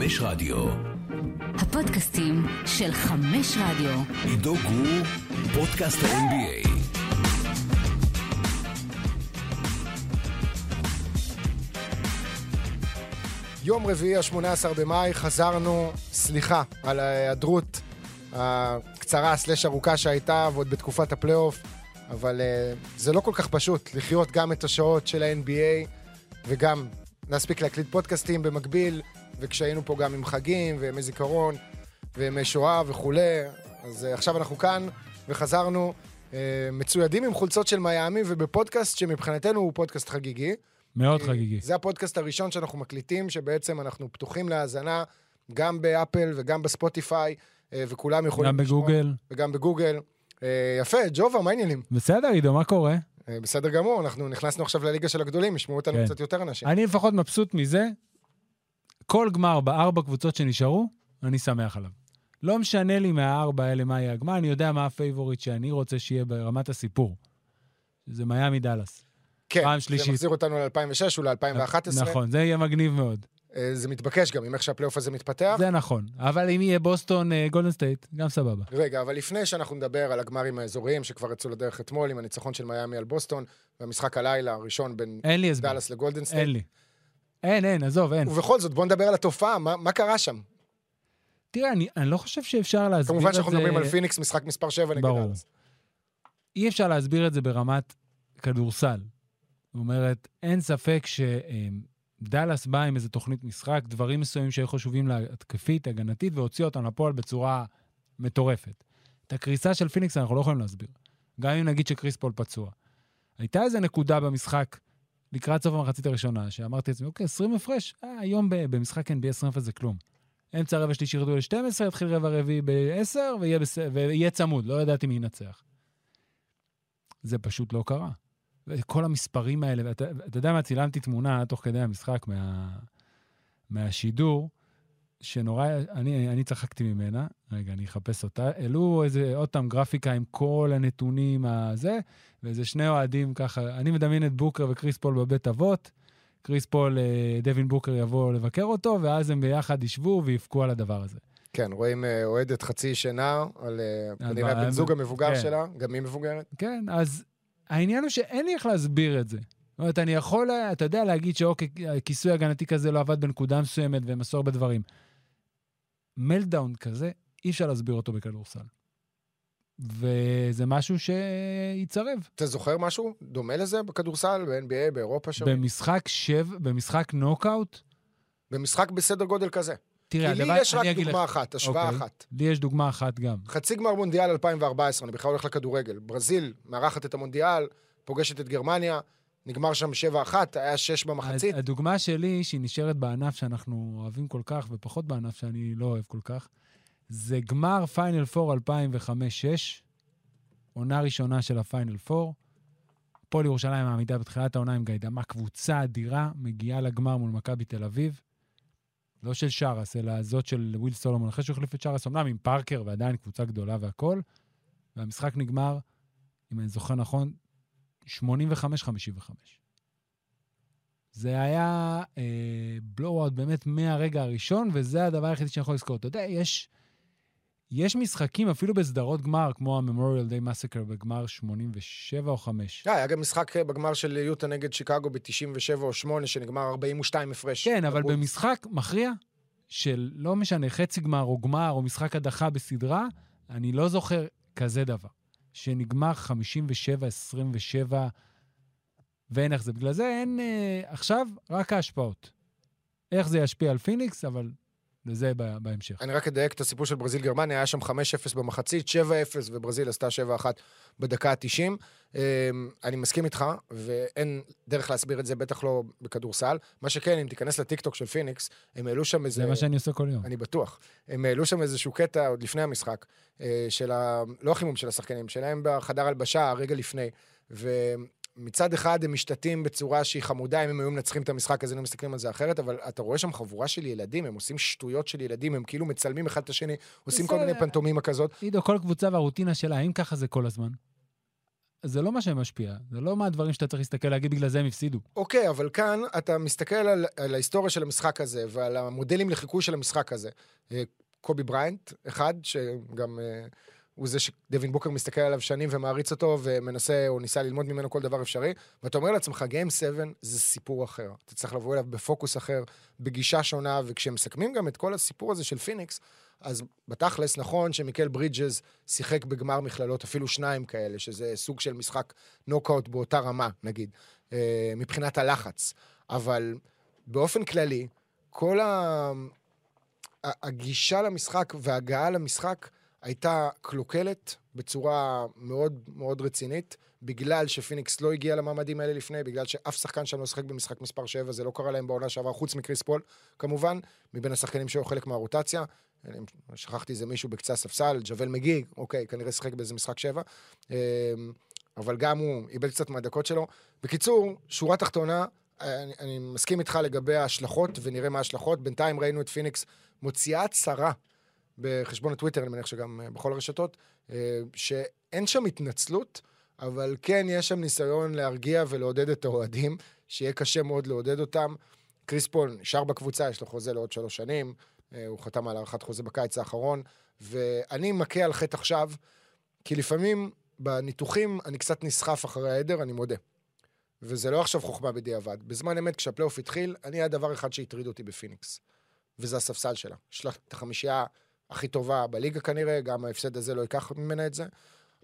חמש רדיו. הפודקאסטים של חמש רדיו. עידו גור, פודקאסט ה-NBA. יום רביעי, ה-18 במאי, חזרנו, סליחה על ההיעדרות הקצרה סלש ארוכה שהייתה, ועוד בתקופת הפלייאוף, אבל uh, זה לא כל כך פשוט לחיות גם את השעות של ה-NBA וגם להספיק להקליט פודקאסטים במקביל, וכשהיינו פה גם עם חגים וימי זיכרון וימי שואה וכולי, אז uh, עכשיו אנחנו כאן וחזרנו uh, מצוידים עם חולצות של מיאמי ובפודקאסט שמבחינתנו הוא פודקאסט חגיגי. מאוד אה, חגיגי. זה הפודקאסט הראשון שאנחנו מקליטים, שבעצם אנחנו פתוחים להאזנה גם באפל וגם בספוטיפיי, אה, וכולם יכולים גם לשמוע. בגוגל. וגם בגוגל. אה, יפה, ג'ובה, מה העניינים? בסדר, עידו, מה קורה? אה, בסדר גמור, אנחנו נכנסנו עכשיו לליגה של הגדולים, ישמעו אותנו כן. קצת יותר אנשים. אני לפחות מבסוט מזה. כל גמר בארבע קבוצות שנשארו, אני שמח עליו. לא משנה לי מהארבע האלה מה יהיה הגמר, אני יודע מה הפייבוריט שאני רוצה שיהיה ברמת הסיפור. זה מיאמי דאלאס. כן, פעם זה שלישית. מחזיר אותנו ל-2006 ול-2011. נכון, זה יהיה מגניב מאוד. אה, זה מתבקש גם עם איך שהפלייאוף הזה מתפתח. זה נכון. אבל אם יהיה בוסטון אה, גולדן סטייט, גם סבבה. רגע, אבל לפני שאנחנו נדבר על הגמרים האזוריים שכבר יצאו לדרך אתמול עם הניצחון של מיאמי על בוסטון, והמשחק הלילה הראשון בין. דאלאס לגולדן סטייט. אין לי. אין, אין, עזוב, אין. ובכל זאת, בוא נדבר על התופעה, מה, מה קרה שם? תראה, אני, אני לא חושב שאפשר להסביר את זה... כמובן שאנחנו מדברים על פיניקס, משחק מספר 7 נגד ברור. אי אפשר להסביר את זה ברמת כדורסל. זאת אומרת, אין ספק שדאלאס בא עם איזו תוכנית משחק, דברים מסוימים שהיו חשובים לה התקפית, הגנתית, והוציא אותם לפועל בצורה מטורפת. את הקריסה של פיניקס אנחנו לא יכולים להסביר. גם אם נגיד שקריס פול פצוע. הייתה איזו נקודה במשחק לקראת סוף המחצית הראשונה, שאמרתי לעצמי, אוקיי, 20 הפרש, אה, היום במשחק NBA 20 הפרש זה כלום. אמצע הרבע שלישי ירדו ל-12, יתחיל רבע רביעי ב-10, ויהיה, בס... ויהיה צמוד, לא ידעתי מי ינצח. זה פשוט לא קרה. וכל המספרים האלה, ואתה אתה יודע מה, צילמתי תמונה תוך כדי המשחק מה, מהשידור, שנורא, אני, אני צחקתי ממנה, רגע, אני אחפש אותה. העלו איזה, עוד פעם, גרפיקה עם כל הנתונים הזה, ואיזה שני אוהדים ככה, אני מדמיין את בוקר וקריס פול בבית אבות, קריס פול, אה, דווין בוקר יבוא לבקר אותו, ואז הם ביחד ישבו ויבכו על הדבר הזה. כן, רואים אה, אוהדת חצי שינה, על אה, כנראה בן זוג המבוגר כן. שלה, גם היא מבוגרת. כן, אז העניין הוא שאין לי איך להסביר את זה. זאת אומרת, אני יכול, אתה יודע, להגיד שאוקיי, כיסוי הגנתי כזה לא עבד בנקודה מסוימת והם עשו הרבה דברים. מלדאון כזה, אי אפשר להסביר אותו בכדורסל. וזה משהו שיצרב. אתה זוכר משהו דומה לזה בכדורסל, ב-NBA, באירופה שם? במשחק שב, במשחק נוקאוט, במשחק בסדר גודל כזה. תראה, כי לי הדבר- יש רק דוגמה לך- אחת, השוואה אוקיי. אחת. לי יש דוגמה אחת גם. חצי גמר מונדיאל 2014, אני בכלל הולך לכדורגל. ברזיל מארחת את המונדיאל, פוגשת את גרמניה, נגמר שם 7-1, היה 6 במחצית. הדוגמה שלי, שהיא נשארת בענף שאנחנו אוהבים כל כך, ופחות בענף שאני לא אוהב כל כך, זה גמר פיינל 4 2005-6, עונה ראשונה של הפיינל 4. הפועל ירושלים מעמידה בתחילת העונה עם גאידמק, קבוצה אדירה, מגיעה לגמר מול מכבי תל אביב. לא של שאראס, אלא זאת של וויל סולומון, אחרי שהוא החליף את שאראס, אמנם עם פארקר ועדיין קבוצה גדולה והכול. והמשחק נגמר, אם אני זוכר נכון, 85-55. זה היה בלואו-אוט באמת מהרגע הראשון, וזה הדבר היחידי שאני יכול לזכור. אתה יודע, יש, יש משחקים, אפילו בסדרות גמר, כמו ה-Memorial Day Massacre בגמר 87 או 5. אה, היה גם משחק אה, בגמר של יוטה נגד שיקגו ב-97 או 8, שנגמר 42 הפרש. כן, אבל דברו- במשחק מכריע, של לא משנה, חצי גמר או גמר או משחק הדחה בסדרה, אני לא זוכר כזה דבר. שנגמר 57-27, ואין איך זה. בגלל זה אין... אה, עכשיו, רק ההשפעות. איך זה ישפיע על פיניקס, אבל לזה ב- בהמשך. אני רק אדייק את הסיפור של ברזיל-גרמניה, היה שם 5-0 במחצית, 7-0, וברזיל עשתה 7-1 בדקה ה-90. אני מסכים איתך, ואין דרך להסביר את זה, בטח לא בכדורסל. מה שכן, אם תיכנס לטיקטוק של פיניקס, הם העלו שם איזה... זה מה שאני עושה כל יום. אני בטוח. הם העלו שם איזשהו קטע עוד לפני המשחק, אה, של ה... לא החימום של השחקנים, שלהם בחדר הלבשה, הרגע לפני. ומצד אחד הם משתתים בצורה שהיא חמודה, אם הם היו מנצחים את המשחק, אז היינו מסתכלים על זה אחרת, אבל אתה רואה שם חבורה של ילדים, הם עושים שטויות של ילדים, הם כאילו מצלמים אחד את השני, עושים כל. מיני פנטומימה כזאת. עידו, כל קבוצה והרוטינה שלה, האם ככה זה כל הזמן? זה לא מה שמשפיע. זה לא מהדברים שאתה צריך להסתכל להגיד, בגלל זה הם הפסידו. אוקיי, אבל כאן אתה מסתכל על, על ההיסטוריה של המשחק הזה ועל המודלים לחיקוי של המשחק הזה. אה, קובי בריינט, אחד, שגם אה, הוא זה שדווין בוקר מסתכל עליו שנים ומעריץ אותו ומנסה, או ניסה ללמוד ממנו כל דבר אפשרי, ואתה אומר לעצמך, Game 7 זה סיפור אחר. אתה צריך לבוא אליו בפוקוס אחר, בגישה שונה, וכשהם מסכמים גם את כל הסיפור הזה של פיניקס, אז בתכלס, נכון שמיקל ברידג'ז שיחק בגמר מכללות, אפילו שניים כאלה, שזה סוג של משחק נוקאוט באותה רמה, נגיד, אה, מבחינת הלחץ. אבל באופן כללי, כל ה... הגישה למשחק וההגעה למשחק הייתה קלוקלת בצורה מאוד מאוד רצינית, בגלל שפיניקס לא הגיע למעמדים האלה לפני, בגלל שאף שחקן שם לא שיחק במשחק מספר 7, זה לא קרה להם בעונה שעברה, חוץ מקריס פול, כמובן, מבין השחקנים שהיו חלק מהרוטציה. שכחתי איזה מישהו בקצה הספסל, ג'אוול מגי, אוקיי, כנראה שיחק באיזה משחק 7. אמ, אבל גם הוא איבד קצת מהדקות שלו. בקיצור, שורה תחתונה, אני, אני מסכים איתך לגבי ההשלכות, ונראה מה ההשלכות. בינתיים ראינו את פיניקס מוציאה הצהרה בחשבון הטוויטר, אני מניח שגם אה, בכל הרשתות, אה, שאין שם התנצלות, אבל כן יש שם ניסיון להרגיע ולעודד את האוהדים, שיהיה קשה מאוד לעודד אותם. קריס פול נשאר בקבוצה, יש לו חוזה לעוד שלוש שנים, אה, הוא חתם על הארכת חוזה בקיץ האחרון, ואני מכה על חטא עכשיו, כי לפעמים בניתוחים אני קצת נסחף אחרי העדר, אני מודה. וזה לא עכשיו חוכמה בדיעבד. בזמן אמת, כשהפלייאוף התחיל, אני היה דבר אחד שהטריד אותי בפיניקס, וזה הספסל שלה. יש לה את החמישייה הכי טובה בליגה כנראה, גם ההפסד הזה לא ייקח ממנה את זה.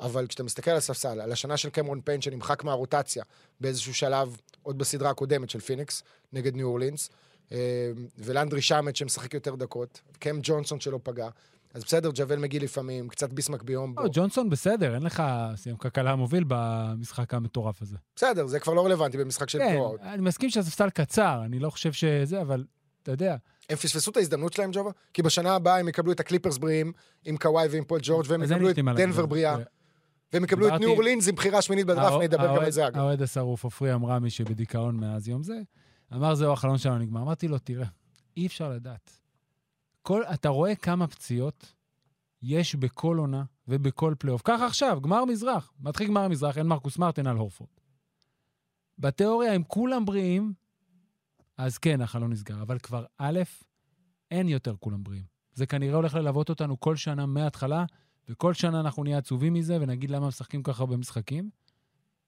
אבל כשאתה מסתכל על הספסל, על השנה של קמרון פיין שנמחק מהרוטציה באיזשהו שלב, עוד בסדרה הקודמת של פיניקס, נגד ניו אורלינס, אה, ולנדרי שמט שמשחק יותר דקות, קם ג'ונסון שלא פגע. אז בסדר, ג'אווייל מגי לפעמים, קצת ביסמק ביומבו. לא, ג'ונסון בסדר, אין לך סיום כלכלה מוביל במשחק המטורף הזה. בסדר, זה כבר לא רלוונטי במשחק של כן, אני מסכים שהספסל קצר, אני לא חושב שזה, אבל אתה יודע. הם פספסו את ההזדמנות שלהם, ג'ובה? כי בשנה הבאה הם יקבלו את הקליפרס בריאים, עם קוואי ועם פול ג'ורג', והם יקבלו את דנבר בריאה. והם יקבלו את ניו אורלינס עם בחירה שמינית בדראפט, נדבר גם על זה אגב. האוהד השרוף עופרי אמרמי שבדיכאון מאז יום זה, אמר זהו החלון שלנו נגמר. אמרתי לו, תראה, אי אפשר לדעת. כל, אתה רואה כמה פציעות יש בכל עונה ובכל פלייאוף. ככה עכשיו, גמר מזרח. מתחיל גמר מזרח, אין מרקוס מרטין על הורפורד. בתיאוריה, הם כולם בריאים, אז כן, החלון נסגר. אבל כבר א', אין יותר כולם בריאים. זה כנראה הולך ללוות אותנו כל שנה מההתחלה, וכל שנה אנחנו נהיה עצובים מזה ונגיד למה משחקים ככה הרבה משחקים.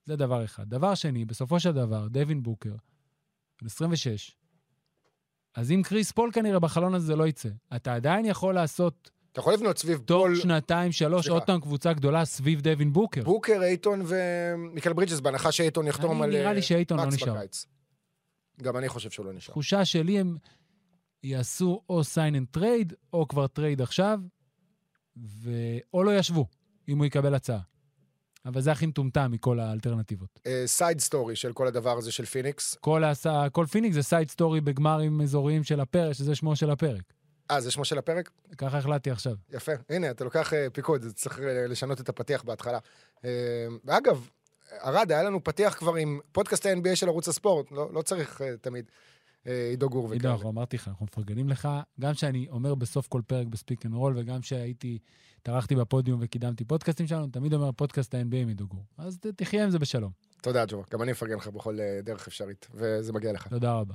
זה דבר אחד. דבר שני, בסופו של דבר, דווין בוקר, בן 26, אז אם קריס פול כנראה בחלון הזה לא יצא, אתה עדיין יכול לעשות... אתה יכול לבנות סביב תוך פול... תוך שנתיים, שלוש, עוד פעם קבוצה גדולה סביב דווין בוקר. בוקר, אייטון ומיקל ברידג'ס, בהנחה שאייטון יחתום על... נראה לי שאייטון לא נשאר. בקיץ. גם אני חושב שהוא לא נשאר. תחושה שלי הם יעשו או sign and trade, או כבר trade עכשיו, ו... או לא ישבו, אם הוא יקבל הצעה. אבל זה הכי מטומטם מכל האלטרנטיבות. side אה, story של כל הדבר הזה של פיניקס. כל, הסע... כל פיניקס זה side story בגמרים אזוריים של הפרק, שזה שמו של הפרק. אה, זה שמו של הפרק? ככה החלטתי עכשיו. יפה. הנה, אתה לוקח אה, פיקוד, צריך אה, לשנות את הפתיח בהתחלה. אה, ואגב, ארד, היה לנו פתיח כבר עם פודקאסט ה-NBA של ערוץ הספורט, לא, לא צריך אה, תמיד. עידו גור וכאלה. עידו, אמרתי לך, אנחנו מפרגנים לך, גם שאני אומר בסוף כל פרק בספיק אנד רול, וגם שהייתי, טרחתי בפודיום וקידמתי פודקאסטים שלנו, תמיד אומר פודקאסט ה-NBA עם עידו גור. אז תחיה עם זה בשלום. תודה, ג'ו. גם אני אפרגן לך בכל דרך אפשרית, וזה מגיע לך. תודה רבה.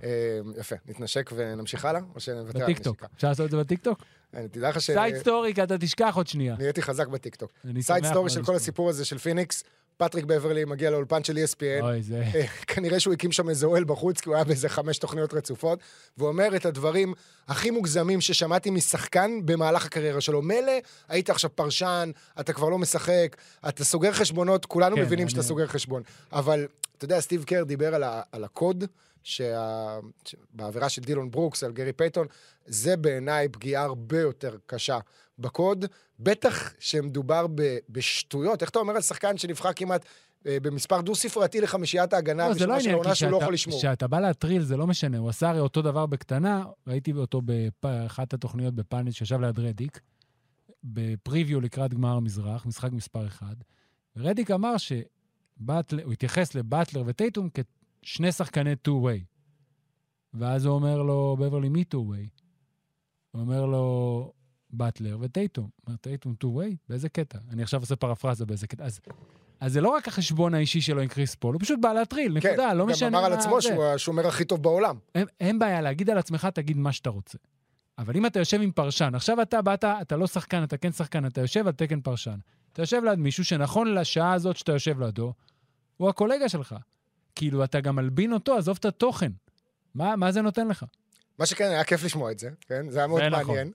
יפה. נתנשק ונמשיך הלאה, או שנוותר על בטיקטוק. אפשר לעשות את זה בטיקטוק? תדע לך ש... side story, כי אתה תשכח עוד שנייה. נהייתי חזק בטיקטוק. side story של כל הסיפור הזה של פיניקס, פטריק בברלי מגיע לאולפן של ESPN. אוי, זה... כנראה שהוא הקים שם איזה אוהל בחוץ, כי הוא היה באיזה חמש תוכניות רצופות, ואומר את הדברים הכי מוגזמים ששמעתי משחקן במהלך הקריירה שלו. מילא, היית עכשיו פרשן, אתה כבר לא משחק, אתה סוגר חשבונות, כולנו כן, מבינים אני... שאתה סוגר חשבון. אבל, אתה יודע, סטיב קר דיבר על, ה... על הקוד, שה... בעבירה של דילון ברוקס, על גרי פייתון, זה בעיניי פגיעה הרבה יותר קשה בקוד, בטח שמדובר ב... בשטויות. איך אתה אומר על שחקן שנבחר כמעט אה, במספר דו-ספרתי לחמישיית ההגנה, לא, זה לא עניין, כי לא כשאתה בא להטריל זה לא משנה, הוא עשה הרי אותו דבר בקטנה, ראיתי אותו באחת התוכניות בפאנל שישב ליד רדיק, בפריוויו לקראת גמר המזרח, משחק מספר אחד, ורדיק אמר שבטלר, הוא התייחס לבטלר וטייטום כשני שחקני two-way. ואז הוא אומר לו, בברלי, מי two-way? הוא אומר לו, באטלר וטייטום. אומר, טייטום two-way? באיזה קטע? אני עכשיו עושה פרפרזה באיזה קטע. אז אז זה לא רק החשבון האישי שלו עם קריס פול, הוא פשוט בא להטריל, כן, נקודה, לא משנה גם אמר על מה עצמו זה. שהוא השומר הכי טוב בעולם. אין, אין בעיה, להגיד על עצמך, תגיד מה שאתה רוצה. אבל אם אתה יושב עם פרשן, עכשיו אתה באת, אתה לא שחקן, אתה כן שחקן, אתה יושב על תקן פרשן. אתה יושב ליד מישהו שנכון לשעה הזאת שאתה יושב לידו, הוא הקולגה שלך. כאילו, אתה גם מלבין אותו, עזוב את התוכן. מה, מה זה נותן לך? מה שכן, היה כיף לשמוע את זה, כן? זה היה מאוד זה נכון. מעניין. אה,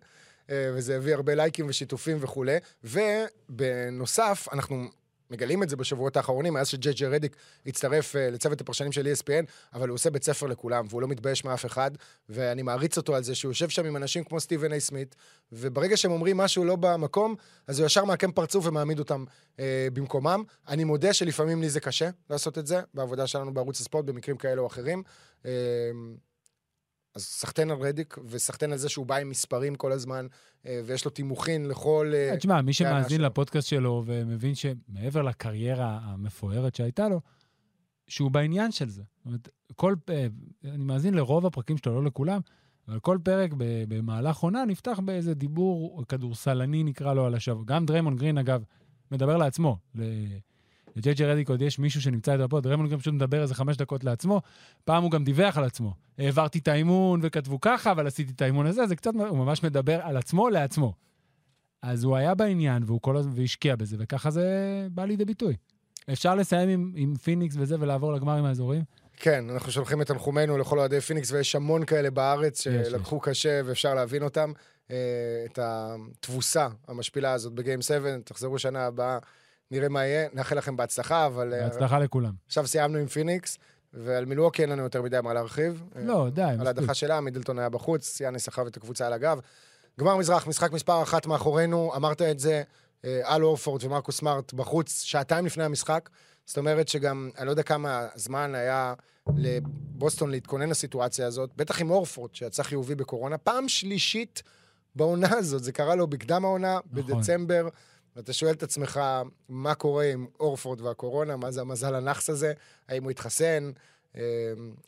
וזה הביא הרבה לייקים ושיתופים וכולי. ובנוסף, אנחנו מגלים את זה בשבועות האחרונים, מאז שג'יי ג'יי רדיק הצטרף אה, לצוות הפרשנים של ESPN, אבל הוא עושה בית ספר לכולם, והוא לא מתבייש מאף אחד, ואני מעריץ אותו על זה שהוא יושב שם עם אנשים כמו סטיבן איי סמית, וברגע שהם אומרים משהו לא במקום, אז הוא ישר מעקם פרצוף ומעמיד אותם אה, במקומם. אני מודה שלפעמים לי זה קשה לעשות את זה, בעבודה שלנו בערוץ הספורט, במקרים כאלה או אחרים. אה, אז סחטיין על רדיק, וסחטיין על זה שהוא בא עם מספרים כל הזמן, אה, ויש לו תימוכין לכל... אה, תשמע, מי שמאזין. לפודקאסט שלו ומבין שמעבר לקריירה המפוארת שהייתה לו, שהוא בעניין של זה. זאת אומרת, כל... אה, אני מאזין לרוב הפרקים שלו, לא לכולם, אבל כל פרק במהלך עונה נפתח באיזה דיבור כדורסלני, נקרא לו, על השבוע. גם דריימון גרין, אגב, מדבר לעצמו. לג'יי ג'יי רדיק עוד יש מישהו שנמצא איתו פה, דריימון גרין פשוט מדבר איזה חמש דקות לעצמו. פעם הוא גם דיווח על עצמו. העברתי את האימון וכתבו ככה, אבל עשיתי את האימון הזה, זה קצת, הוא ממש מדבר על עצמו לעצמו. אז הוא היה בעניין, והוא כל הזמן, והשקיע בזה, וככה זה בא לידי ביטוי. אפשר לסיים עם, עם פיניקס וזה ולעבור לגמרים האזוריים? כן, אנחנו שולחים את תנחומינו לכל אוהדי פיניקס, ויש המון כאלה בארץ יש, שלקחו קשה ואפשר להבין אותם. אה, את התבוסה המשפילה הזאת ב game 7, תחזרו שנה הבאה, נראה מה יהיה. נאחל לכם בהצלחה, אבל אה, בהצלחה לכולם. עכשיו סיימנו עם פיניקס, ועל מילווקי אין לנו יותר מדי מה להרחיב. אה, לא, די, על מספיק. ההדחה שלה, מידלטון היה בחוץ, יאניס סחב את הקבוצה על הגב. גמר מזרח, משחק מספר אחת מאחורינו, אמרת את זה, אה, אל אורפורד ומרקוס סמארט בחוץ שעתיים לפני המשחק. זאת אומרת שגם, אני לא יודע כמה זמן היה לבוסטון להתכונן לסיטואציה הזאת, בטח עם אורפורד, שיצא חיובי בקורונה. פעם שלישית בעונה הזאת, זה קרה לו בקדם העונה, נכון. בדצמבר. ואתה שואל את עצמך, מה קורה עם אורפורד והקורונה, מה זה המזל הנאחס הזה, האם הוא התחסן? אה,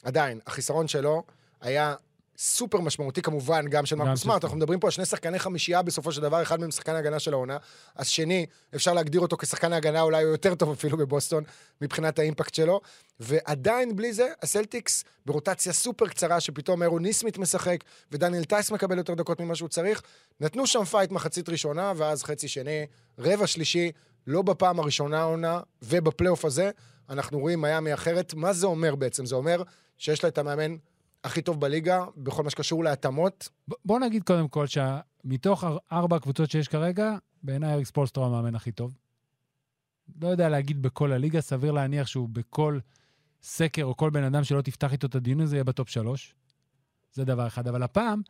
עדיין, החיסרון שלו היה סופר משמעותי כמובן, גם של מרקוס סמארט. אנחנו מדברים פה על שני שחקני חמישייה בסופו של דבר, אחד מהם שחקן ההגנה של העונה. השני, אפשר להגדיר אותו כשחקן ההגנה, אולי הוא יותר טוב אפילו בבוסטון, מבחינת האימפקט שלו. ועדיין, בלי זה, הסלטיקס ברוטציה סופר קצרה, שפתאום ארון ניסמית משחק, ודניאל טייס מקבל יותר דקות ממה שהוא צריך. נתנו שם fight מחצית ראשונה, ואז חצי שני, רבע שלישי, לא בפעם הראשונה העונה, ובפלייאוף הזה, אנחנו רואים מיאמי אחרת. מה זה אומר בעצם? זה אומר שיש לה את המאמן הכי טוב בליגה, בכל מה שקשור להתאמות. בוא נגיד קודם כל שמתוך אר- ארבע הקבוצות שיש כרגע, בעיניי אריק ספולסטרה המאמן הכי טוב. לא יודע להגיד בכל הליגה, סביר להניח שהוא בכל סקר או כל בן אדם שלא תפתח איתו את הדיון הזה יהיה ב top שלוש. זה דבר אחד. אבל הפעם,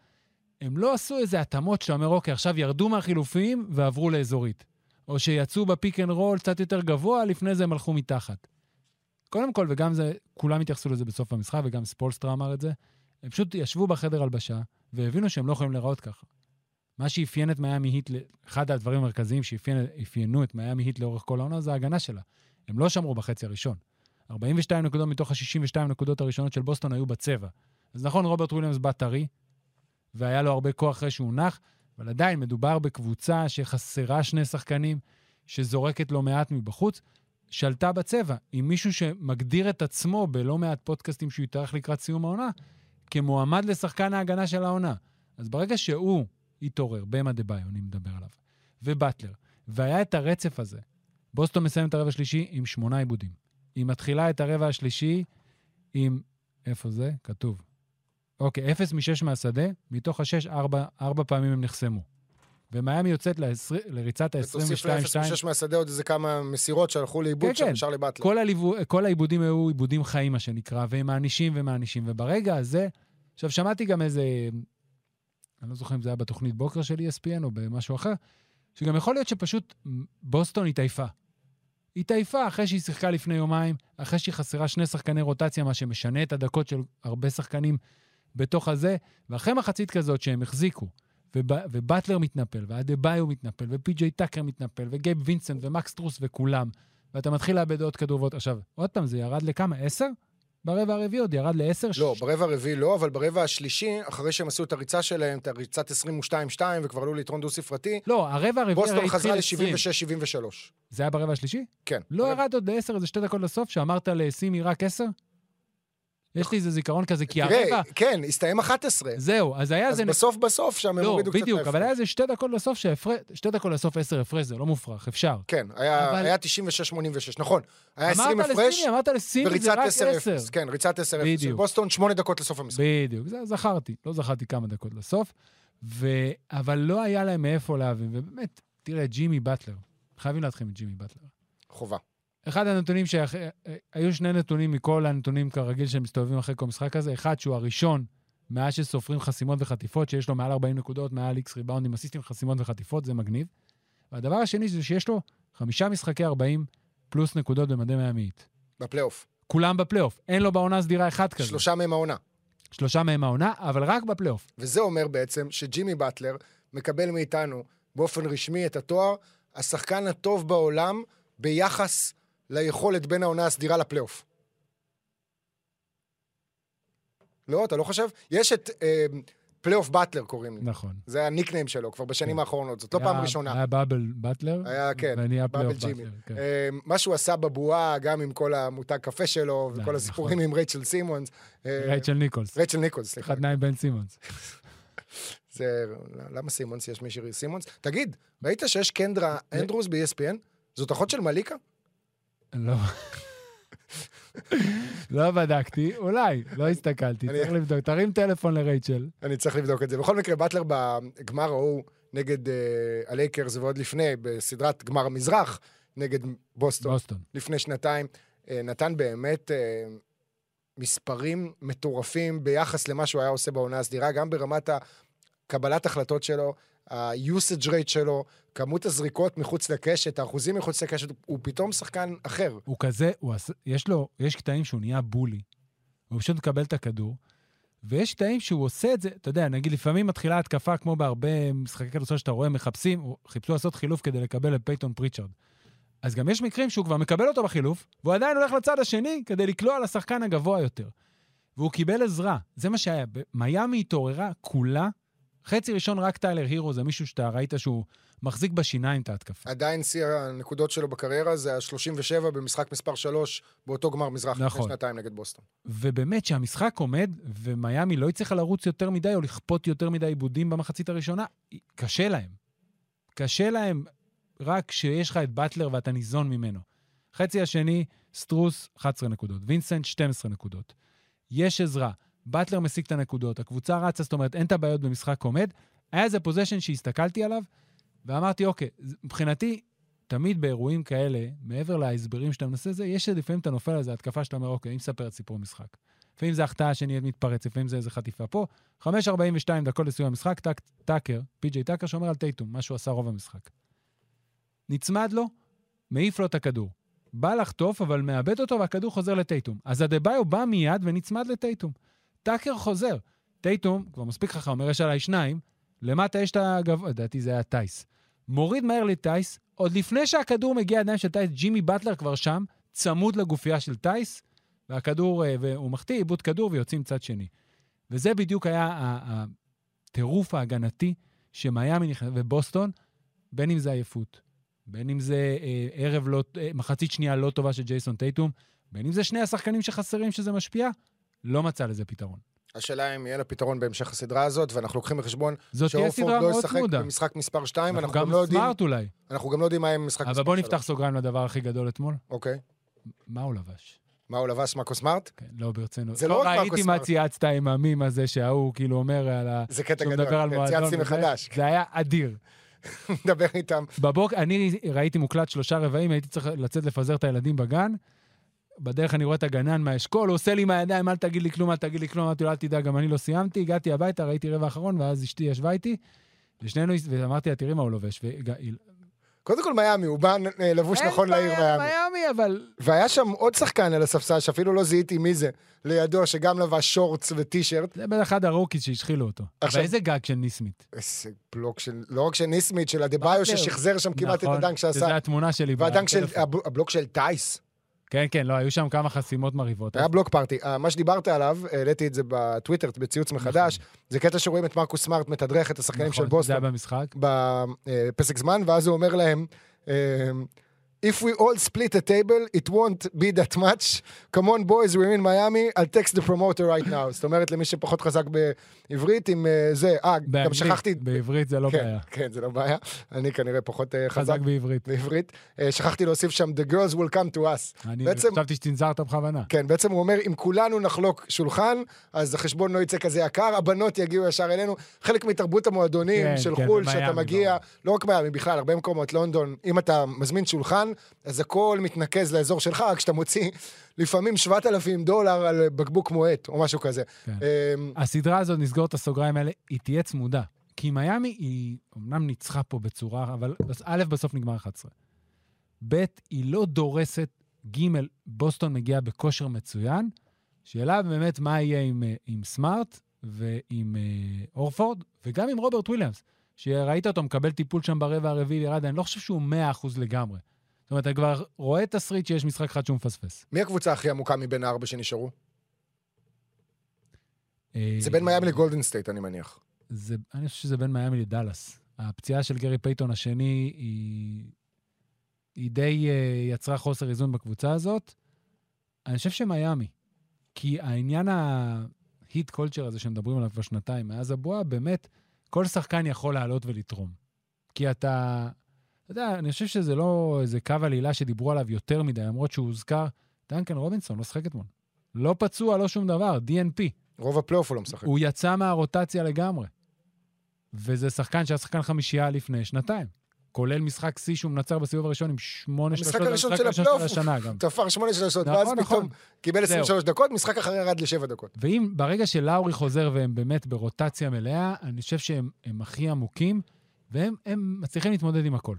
הם לא עשו איזה התאמות שאתה אומר, אוקיי, עכשיו ירדו מהחילופים ועברו לאזורית. או שיצאו ב pick and roll קצת יותר גבוה, לפני זה הם הלכו מתחת. קודם כל, וגם זה, כולם התייחסו לזה בסוף המשחק, וגם ספולסטרה אמר את זה, הם פשוט ישבו בחדר הלבשה, והבינו שהם לא יכולים להיראות ככה. מה שאפיין את מיאמי היט, אחד הדברים המרכזיים שאפיינו את מיאמי היט לאורך כל העונה, זה ההגנה שלה. הם לא שמרו בחצי הראשון. 42 נקודות מתוך ה-62 נקודות הראשונות של בוסטון היו בצבע. אז נכון, רוברט וויליאמס בא טרי, והיה לו הרבה כוח אחרי שהוא נח, אבל עדיין מדובר בקבוצה שחסרה שני שחקנים, שזורקת לא מעט מבחוץ, שלטה בצבע. עם מישהו שמגדיר את עצמו בלא מעט פודקאסטים שהוא יתארך לקראת סיום העונה, כמועמד לשחקן ההגנה של העונה. אז ברגע שהוא התעורר, באם אדה-ביו, אני מדבר עליו, ובטלר, והיה את הרצף הזה, בוסטון מסיים את הרבע השלישי עם שמונה איבודים. היא מתחילה את הרבע השלישי עם... איפה זה? כתוב. אוקיי, אפס משש מהשדה, מתוך השש, ארבע, ארבע פעמים הם נחסמו. ומיאמי יוצאת לעשר... לריצת ותוסיף לאפס ה-22-2. ושש מהשדה עוד איזה כמה מסירות שהלכו לאיבוד כן, שם, כן. לבטלר. כל, הליוו, כל העיבודים היו עיבודים חיים, מה שנקרא, והם מענישים ומענישים. וברגע הזה, עכשיו, שמעתי גם איזה, אני לא זוכר אם זה היה בתוכנית בוקר של ESPN או במשהו אחר, שגם יכול להיות שפשוט בוסטון התעייפה. התעייפה אחרי שהיא שיחקה לפני יומיים, אחרי שהיא חסרה שני שחקני רוטציה, מה שמשנה את הדקות של הרבה שחקנים בתוך הזה, ואחרי מחצית כזאת שהם החזיקו, וב, ובטלר מתנפל, ואדה ביו מתנפל, ופי.ג'יי טאקר מתנפל, וגייב וינסנט, ומקס טרוס וכולם, ואתה מתחיל לאבד עוד כדור ועוד... עכשיו, עוד פעם, זה ירד לכמה? עשר? ברבע הרביעי עוד ירד ל-10. לא, ברבע הרביעי לא, אבל ברבע השלישי, אחרי שהם עשו את הריצה שלהם, את הריצת 22-2, וכבר עלו ליתרון דו-ספרתי, לא, הרבע הרביעי בוסטון חזרה התחיל 20. ל-76-73. זה היה ברבע השלישי? כן. לא ברבע- ירד עוד ל-10, איזה שתי דקות לסוף, שאמרת לסימי רק 10? יש לי איזה זיכרון כזה, כי תראה, הרבע... כן, הסתיים 11. זהו, אז היה אז איזה... בסוף בסוף שם הם לא, הורידו קצת בדיוק, אבל היה. איזה שתי דקות לסוף שהפרש... שתי דקות לסוף 10 הפרש, זה לא מופרך, אפשר. כן, היה אבל- היה 96-86, נכון. היה 20 אמרת הפרש, לסימי, אמרת לסימי, זה רק 10-0. 10. כן, ריצת 10-0. של בדיוק. בוסטון, 8 דקות לסוף המשחק. בדיוק, זה זכרתי, לא זכרתי כמה דקות לסוף. אבל לא היה להם מאיפה להביא, ובאמת, תראה, ג'ימי באטלר, חייבים להתחיל מג'ימי באטלר. חובה. אחד הנתונים שהיו שני נתונים מכל הנתונים כרגיל שמסתובבים אחרי כל משחק הזה. אחד, שהוא הראשון מאז שסופרים חסימות וחטיפות, שיש לו מעל 40 נקודות, מעל איקס ריבאונדים, אסיסטים, חסימות וחטיפות, זה מגניב. והדבר השני זה שיש לו חמישה משחקי 40 פלוס נקודות במדי מהמאית. בפלייאוף. כולם בפלייאוף. אין לו בעונה סדירה אחד כזה. שלושה מהם העונה. שלושה מהם העונה, אבל רק בפלייאוף. וזה אומר בעצם שג'ימי באטלר מקבל מאיתנו באופן רשמי את התואר השחקן הטוב בעולם ביחס ליכולת בין העונה הסדירה לפלייאוף. לא, אתה לא חושב? יש את אה, פלייאוף באטלר קוראים לזה. נכון. זה הניקניימס שלו כבר בשנים האחרונות, זאת לא היה- פעם ראשונה. היה באבל באטלר, היה, כן, ונהיה פלייאוף. באטלר. כן. אה, מה שהוא עשה בבועה, גם עם כל המותג קפה שלו, וכל נכון. הסיפורים עם רייצ'ל סימונס. אה, רייצ'ל ניקולס. רייצ'ל ניקולס, סליחה. אחד נעים בן סימונס. זה... למה סימונס? יש מישהו סימונס? תגיד, ראית שיש קנדרה אנדרוס ב-ESPN? זאת אחות של מליקה? לא. לא בדקתי, אולי, לא הסתכלתי, צריך לבדוק. תרים טלפון לרייצ'ל. אני צריך לבדוק את זה. בכל מקרה, באטלר בגמר ההוא נגד אה, הלייקרס, ועוד לפני, בסדרת גמר המזרח, נגד בוסטון, בוסטון. לפני שנתיים, אה, נתן באמת אה, מספרים מטורפים ביחס למה שהוא היה עושה בעונה הסדירה, גם ברמת הקבלת החלטות שלו, ה-usage rate שלו, כמות הזריקות מחוץ לקשת, האחוזים מחוץ לקשת, הוא פתאום שחקן אחר. הוא כזה, הוא עש... יש לו, יש קטעים שהוא נהיה bully. הוא פשוט מקבל את הכדור, ויש קטעים שהוא עושה את זה, אתה יודע, נגיד לפעמים מתחילה התקפה, כמו בהרבה משחקי כדורסל שאתה רואה, מחפשים, חיפשו לעשות חילוף כדי לקבל את פייטון פריצ'רד. אז גם יש מקרים שהוא כבר מקבל אותו בחילוף, והוא עדיין הולך לצד השני כדי לקלוע לשחקן הגבוה יותר. והוא קיבל עזרה, זה מה שהיה. מיאמי התעוררה כולה, חצי ראשון רק טיילר הירו, זה מישהו שאתה ראית שהוא מחזיק בשיניים את ההתקפה. עדיין שיא הנקודות שלו בקריירה זה ה-37 במשחק מספר 3 באותו גמר מזרח לפני נכון. שנתיים נגד בוסטון. ובאמת שהמשחק עומד, ומיאמי לא הצליחה לרוץ יותר מדי או לכפות יותר מדי עיבודים במחצית הראשונה, קשה להם. קשה להם רק כשיש לך את באטלר ואתה ניזון ממנו. חצי השני, סטרוס, 11 נקודות, וינסנט, 12 נקודות. יש עזרה, באטלר משיג את הנקודות, הקבוצה רצה, זאת אומרת, אין את הבעיות במשחק עומד. היה איזה possession שהסתכלתי עליו, ואמרתי, אוקיי, זה- מבחינתי, תמיד באירועים כאלה, מעבר להסברים שאתה מנסה זה, יש לפעמים אתה נופל על איזה התקפה שאתה אומר, אוקיי, אני מספר את סיפור המשחק. לפעמים זה החטאה שנהייתה מתפרץ, לפעמים זה איזה חטיפה. פה, 5.42 דקות לסיום המשחק, טק, טאקר, פי.ג'יי טאקר שומר על טייטום, מה שהוא עשה רוב המשחק. נצמד לו, מעיף לו את הכדור. בא לחטוף, אבל מאבד אותו והכדור חוזר לטייטום. אז אדה-ביו בא מיד ונצמד לטייטום. טאקר חוזר. טייטום, כבר מספיק חכם, אומר יש עליי שניים, למטה יש את הגבוה, לדעתי זה היה טייס. מוריד מהר לטייס, עוד לפני שהכדור מגיע לידיים של טייס, ג'ימי באטלר כבר שם, צמוד לגופייה של טייס, והכדור, אה, והוא מחטיא עיבוד כדור ויוצאים צד שני. וזה בדיוק היה הטירוף ההגנתי שמיאמי נכנס, ובוסטון, בין אם זה עייפות, בין אם זה אה, ערב לא, אה, מחצית שנייה לא טובה של ג'ייסון טייטום, בין אם זה שני השחקנים שחסרים שזה משפיע, לא מצא לזה פתרון. השאלה אם יהיה לה פתרון בהמשך הסדרה הזאת, ואנחנו לוקחים בחשבון שאורפורד לא ישחק. במשחק מספר 2, אנחנו גם גם לא יודעים, סמארט אולי. אנחנו גם לא יודעים מה יהיה במשחק מספר אבל 3. בוא נפתח סוגריים לדבר הכי גדול אתמול. אוקיי. מה הוא לבש? מה הוא לבש? מאקו סמארט? כן, לא ברצינות. זה לא רק ראיתי מרקוס מה סמארט. צייצת עם המים הזה שההוא כאילו אומר על ה... זה קטע גדול. כן. צייצתי. מחדש. זה היה אדיר. מדבר איתם. בבוקר, אני ראיתי מוקלט שלושה רבעים, הייתי צריך לצאת לפזר את הילדים בגן. בדרך אני רואה את הגנן מהאשכול, הוא עושה לי עם הידיים, אל תגיד לי כלום, אל תגיד לי כלום, אמרתי לו, אל תדאג, גם אני לא סיימתי. הגעתי הביתה, ראיתי רבע אחרון, ואז אשתי ישבה איתי, ושנינו, ואמרתי לה, תראי מה הוא לובש. קודם כל מיאמי, הוא בא אה, לבוש נכון לעיר אין בעיה, מיאמי. מיאמי, אבל... והיה שם עוד שחקן על הספסל, שאפילו לא זיהיתי מי זה, לידו, שגם לבש שורטס וטישרט. זה בטח אחד ה rookies שהשחילו אותו. עכשיו- אבל איזה גג של נייסמית'. איזה בלוק של, לא רק של נייסמית', של באטלר. ששחזר שם כמעט את נכון, הדנק שעשה. התמונה שלי. והדנק של, הבלוק של טייס. כן, כן, לא, היו שם כמה חסימות מרהיבות. היה block party. אה, מה שדיברת עליו, העליתי את זה בטוויטר, בציוץ מחדש, זה קטע שרואים את מרקוס סמארט מתדרך את השחקנים של נכון, זה היה בוסטון במשחק. בפסק זמן, ואז הוא אומר להם, אה, If we all split a table, it won't be that much. Come on boys, we're in Miami, I'll text the promoter right now. זאת אומרת, למי שפחות חזק בעברית, עם אה, זה, אה, גם שכחתי... בעברית זה לא כן, בעיה. כן, זה לא בעיה. אני כנראה פחות אה, חזק חזק בעברית. בעברית. אה, שכחתי להוסיף שם, The girls will come to us. אני בעצם- חשבתי שצנזרת בכוונה. כן, בעצם הוא אומר, אם כולנו נחלוק שולחן, אז החשבון לא יצא כזה יקר, הבנות יגיעו ישר אלינו. חלק מתרבות המועדונים כן, של כן, חו"ל, שאתה מגיע. לא רק מיאמי, בכלל, הרבה מקומות, לונדון, אם אתה מזמין שולחן, אז הכל מתנקז לאזור שלך, רק כשאתה מוציא לפעמים 7,000 דולר על בקבוק מועט, או משהו כזה. כן. אמ, הסדרה הזאת, נסגור את הסוגריים האלה, היא תהיה צמודה. כי מיאמי היא אמנם ניצחה פה בצורה, אבל א', בסוף נגמר 11. ב', היא לא דורסת, ג', בוסטון מגיעה בכושר מצוין. שאלה באמת מה יהיה עם, אה, עם סמארט ועם אה, הורפורד, וגם עם רוברט וויליאמס, שראית אותו מקבל טיפול שם ברבע הרביעי וירד, אני לא חושב שהוא 100% לגמרי. זאת אומרת, אתה כבר רואה תסריט שיש משחק אחד שהוא מפספס. מי הקבוצה הכי עמוקה מבין הארבע שנשארו? אה, זה בין מיאמי לגולדן סטייט, אני מניח. זה, אני חושב שזה בין מיאמי לדאלאס. הפציעה של גרי פייטון השני היא, היא די אה, יצרה חוסר איזון בקבוצה הזאת. אני חושב שמיאמי. כי העניין ה Heat culture הזה שמדברים עליו כבר שנתיים, מאז הבועה, באמת, כל שחקן יכול לעלות ולתרום. כי אתה, אתה יודע, אני חושב שזה לא איזה קו עלילה שדיברו עליו יותר מדי, למרות שהוא הוזכר, דנקן רובינסון לא שחק אתמול. לא פצוע, לא שום דבר, DNP. רוב הפלייאוף הוא לא משחק. הוא יצא מהרוטציה לגמרי. וזה שחקן שהיה שחקן חמישייה לפני שנתיים. כולל משחק שיא שהוא מנצח בסיבוב הראשון עם שמונה המשחק שלושות, הראשון המשחק של הראשון הפלייאוף. השנה גם. תפר שמונה שלושות, נכון, ואז נכון. פתאום קיבל זהו. 23 דקות, משחק אחר ירד לשבע דקות. ואם ברגע שלאורי חוזר והם באמת ברוטציה מלאה, אני חושב שהם הם הכי עמוקים, והם הם מצליחים להתמודד עם הכל.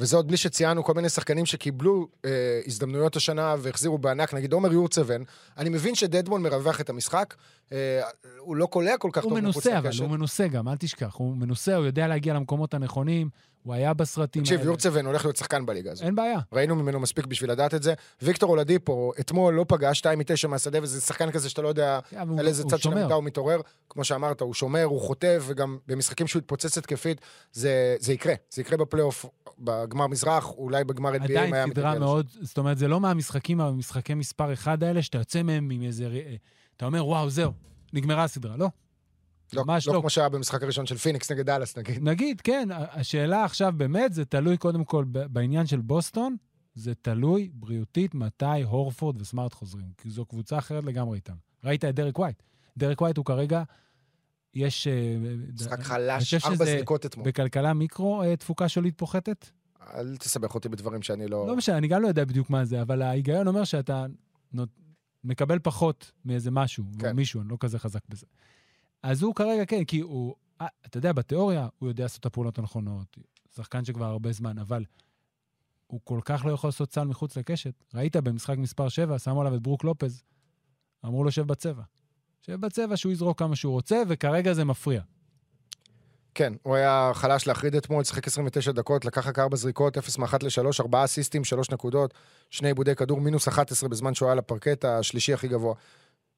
וזה עוד בלי שציינו כל מיני שחקנים שקיבלו אה, הזדמנויות השנה והחזירו בענק, נגיד עומר יורצבן. אני מבין שדדמון מרווח את המשחק, אה, הוא לא קולע כל כך הוא טוב מחוץ מנוסה, אבל. הוא מנוסה גם, אל תשכח. הוא מנוסה, הוא יודע להגיע למקומות הנכונים, הוא היה בסרטים תקשיב, האלה. יורצבן הולך להיות שחקן בליגה הזאת. אין בעיה. ראינו ממנו מספיק בשביל לדעת את זה. ויקטור אולדיפו, אתמול לא פגע 2 מ-9 מהשדה, וזה שחקן כזה שאתה לא יודע הוא- על איזה צד של. המיטה הוא מתעורר. כמו שאמרת, הוא שומר, הוא חוטף, וגם במשחקים שהוא יתפוצץ התקפית, זה, זה יקרה. זה יקרה בפלייאוף, בגמר מזרח, אולי בגמר NBA, עדיין סדרה מאוד, זאת אומרת, זה לא מהמשחקים, המשחקי מספר אחד האלה, שאתה יוצא מהם עם איזה... אה, אתה אומר, וואו, זהו, נגמרה הסדרה. לא. לא, ממש לא לא. כמו שהיה במשחק הראשון של פיניקס נגד דאלאס, נגיד. נגיד, כן, השאלה עכשיו באמת, זה תלוי קודם כל בעניין של בוסטון, זה תלוי בריאותית מתי הורפורד וסמארט חוזרים, כי זו קבוצה אחרת לגמרי איתם. ראית את דריק ווייט. דריק ווייט הוא כרגע, יש... אה, משחק חלש, ארבע זריקות אתמול. בכלכלה מיקרו אה, תפוקה שולית פוחתת? אל תסבך אותי בדברים שאני לא... לא משנה, אני גם לא יודע בדיוק מה זה, אבל ההיגיון אומר שאתה נות... מקבל פחות מאיזה משהו, כן. מישהו, אני לא כזה חזק בזה. אז הוא כרגע, כן, כי הוא, אה, אתה יודע, בתיאוריה הוא יודע לעשות את הפעולות הנכונות, שחקן שכבר הרבה זמן, אבל הוא כל כך לא יכול לעשות סל מחוץ לקשת. ראית במשחק מספר 7, שמו עליו את ברוק לופז, אמרו לו, שב בצבע. שב בצבע שהוא יזרוק כמה שהוא רוצה, וכרגע זה מפריע. כן, הוא היה חלש להחריד אתמול, שיחק 29 דקות, לקח רק 4 זריקות, 0 מ-1 ל-3, 4 אסיסטים, 3 נקודות, שני איבודי כדור, מינוס 11 בזמן שהוא היה על הפרקט, השלישי הכי גבוה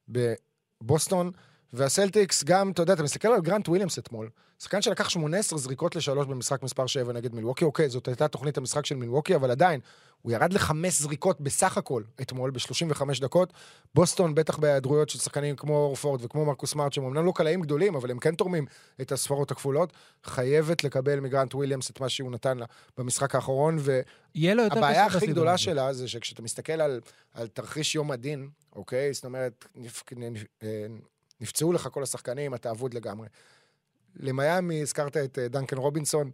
בבוסטון. והסלטיקס גם, אתה יודע, אתה מסתכל על גרנט וויליאמס אתמול, שחקן שלקח 18 זריקות לשלוש במשחק מספר 7 נגד מילווקי, אוקיי, זאת הייתה תוכנית המשחק של מילווקי, אבל עדיין, הוא ירד לחמש זריקות בסך הכל אתמול, ב-35 דקות. בוסטון, בטח בהיעדרויות של שחקנים כמו הורפורד וכמו מרקוס סמארט, שהם אמנם לא קלעים גדולים, אבל הם כן תורמים את הספרות הכפולות, חייבת לקבל מגרנט וויליאמס את מה שהוא נתן לה במשחק האחרון, והבעיה הכי גדולה. שלה זה שכשאתה מסתכל על, על תרחיש יום הדין, אוקיי? זאת אומרת, אה, נפצעו לך כל השחקנים, אתה אבוד לגמרי. למיאמי, הזכרת את אה, דנקן רובינסון,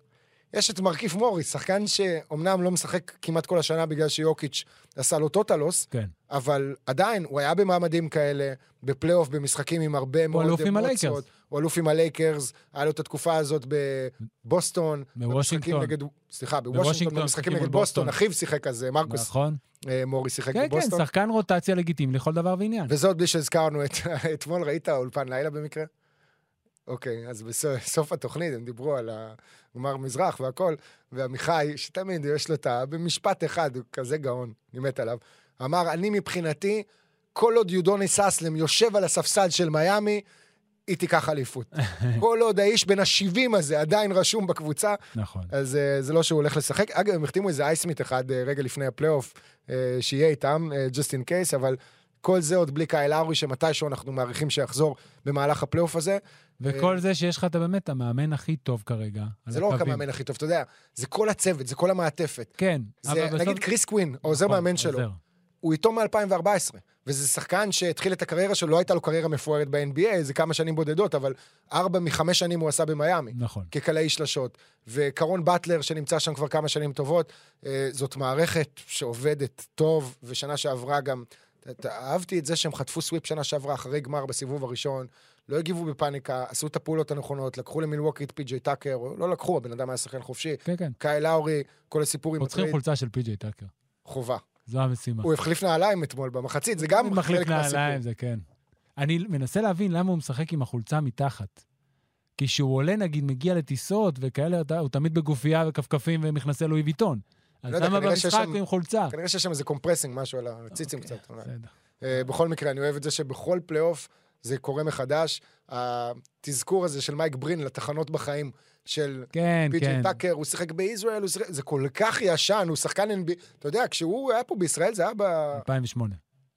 יש את מרקיף מוריס, שחקן שאומנם לא משחק כמעט כל השנה בגלל שיוקיץ' עשה לו טוטאל לוס, כן. אבל עדיין, הוא היה במעמדים כאלה, בפלייאוף, במשחקים עם הרבה מאוד אלוף עם אמוציות. הלייקרס. הוא אלוף עם הלייקרס, היה לו את התקופה הזאת בבוסטון. בוושינגטון. נגד, סליחה, בוושינגטון, במשחקים משחקים נגד בוסטון. אחיו שיחק אז, מרקוס נכון? אה, מוריס שיחק כן, כן, בבוסטון. שחקן רוטציה לגיטימי לכל דבר ועניין. וזה עוד בלי שהזכרנו את... אתמול ראית אולפן לילה במקרה? אוקיי, אז בסוף התוכנית הם דיברו על הגמר מזרח והכל, ועמיחי, שתמיד יש לו את ה... במשפט אחד, הוא כזה גאון, אני מת עליו. אמר, אני מבחינתי, כל עוד יודוניס אסלם יושב על הספסל של מיאמי, היא תיקח אליפות. כל עוד האיש בן ה-70 הזה עדיין רשום בקבוצה, נכון. אז אה, זה לא שהוא הולך לשחק. אגב, הם החתימו איזה הייסמית' אחד אה, רגע לפני הפלייאוף, שיהיה איתם, uh, just in case, אבל כל זה עוד בלי קייל לאורי, שמתישהו אנחנו מעריכים שיחזור במהלך הפלייאוף הזה. וכל זה שיש לך אתה באמת המאמן הכי טוב כרגע. זה לא רק. המאמן הכי טוב, אתה יודע, זה כל הצוות, זה כל המעטפת. כן, זה, בסוף- נגיד קריס קווין, העוזר נכון, מאמן שלו, עוזר. הוא איתו מ-2014, וזה שחקן שהתחיל את הקריירה שלו, לא הייתה לו קריירה מפוארת ב-NBA, זה כמה שנים בודדות, אבל ארבע מחמש שנים הוא עשה במיאמי. נכון. כקלעי שלשות, וקרון באטלר שנמצא שם כבר כמה שנים טובות, אה, זאת מערכת שעובדת טוב, ושנה שעברה גם, אהבתי את זה שהם חטפו סוויפ שנה שעברה אחרי גמר בסיבוב הראשון, לא הגיבו בפאניקה, עשו את הפעולות הנכונות, לקחו למילווקי את פי.ג'יי טאקר, לא לקחו, הבן אדם היה שחקן חופשי, כן, כן. קאי לאורי, כל הסיפור עם פותחים חולצה של פי.ג'יי טאקר. חובה. זו המשימה. הוא החליף נעליים אתמול במחצית, זה גם מחליף חלק מהסיפור. נעליים, זה כן. אני מנסה להבין למה הוא משחק עם החולצה מתחת. כי כשהוא עולה, נגיד, מגיע לטיסות וכאלה, אתה- הוא תמיד בגופייה וכפכפים ומכנסי לואי ויטון. אז לא למה במשחק הוא עם חולצה? כנראה שיש שם איזה compressing, משהו על הציצים קצת. אולי. בסדר. אה, בכל מקרה, אני אוהב את זה שבכל פלייאוף זה קורה מחדש. התזכור הזה של מייק ברין לתחנות בחיים של כן, פי.ג'יי כן. טאקר, הוא שיחק בישראל, הוא שיחק... זה כל כך ישן, הוא שחקן NBA. אתה יודע, כשהוא היה פה בישראל זה היה ב... 2008.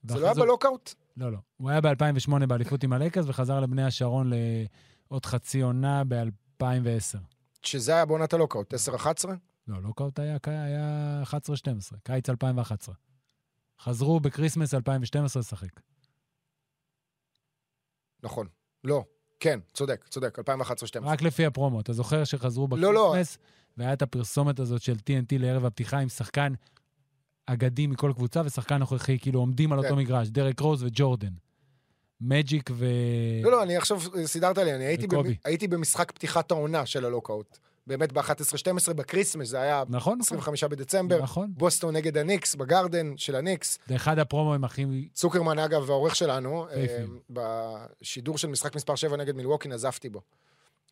זה לא היה ב lockout? לא, לא. הוא היה ב-2008 באליפות עם הלייקרס וחזר לבני השרון לעוד חצי עונה ב-2010. שזה היה בעונת ה lockout, 10-11? לא, lockout היה, היה 11-12, קיץ 2011. חזרו ב Christmas 2012 לשחק. נכון. לא. כן, צודק, צודק, 2011-2012. רק לפי הפרומו. אתה זוכר שחזרו לא, לא. ב Christmas, והיה את הפרסומת הזאת של TNT לערב הפתיחה עם שחקן אגדי מכל קבוצה ושחקן נוכחי, כאילו עומדים על כן. אותו מגרש, דרק רוז וג'ורדן. מג'יק ו... לא, לא, אני עכשיו, סידרת לי, אני הייתי. במ... הייתי במשחק פתיחת העונה של ה lockout. באמת ב-11-12 ב Christmas, זה היה נכון, נכון. 25 בדצמבר. נכון. בוסטון נגד הניקס, בגרדן של הניקס. זה אחד הפרומואים הכי... צוקרמן, אגב, העורך שלנו, אה. בשידור של משחק מספר 7 נגד מילווקי, נזפתי בו.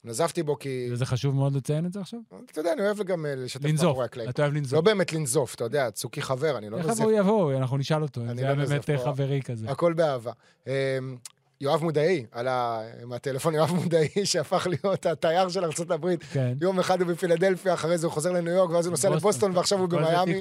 נזפתי בו כי, וזה חשוב מאוד לציין את זה עכשיו? אתה יודע, אני אוהב גם אה, לשתף לנזוף. מאחורי הקלעים. אתה אוהב לא לנזוף. באמת לנזוף, אתה יודע, צוקי חבר, אני לא איך נוזף. יבואו יבואו, אנחנו נשאל אותו. אם זה לא היה באמת. חברי כזה. הכל באהבה. יואב מודעי, על ה... מהטלפון יואב מודעי, שהפך להיות התייר של ארה"ב. כן. יום אחד הוא בפילדלפיה, אחרי זה הוא חוזר לניו יורק, ואז הוא נוסע בוסטון. לבוסטון, ועכשיו הוא במיאמי.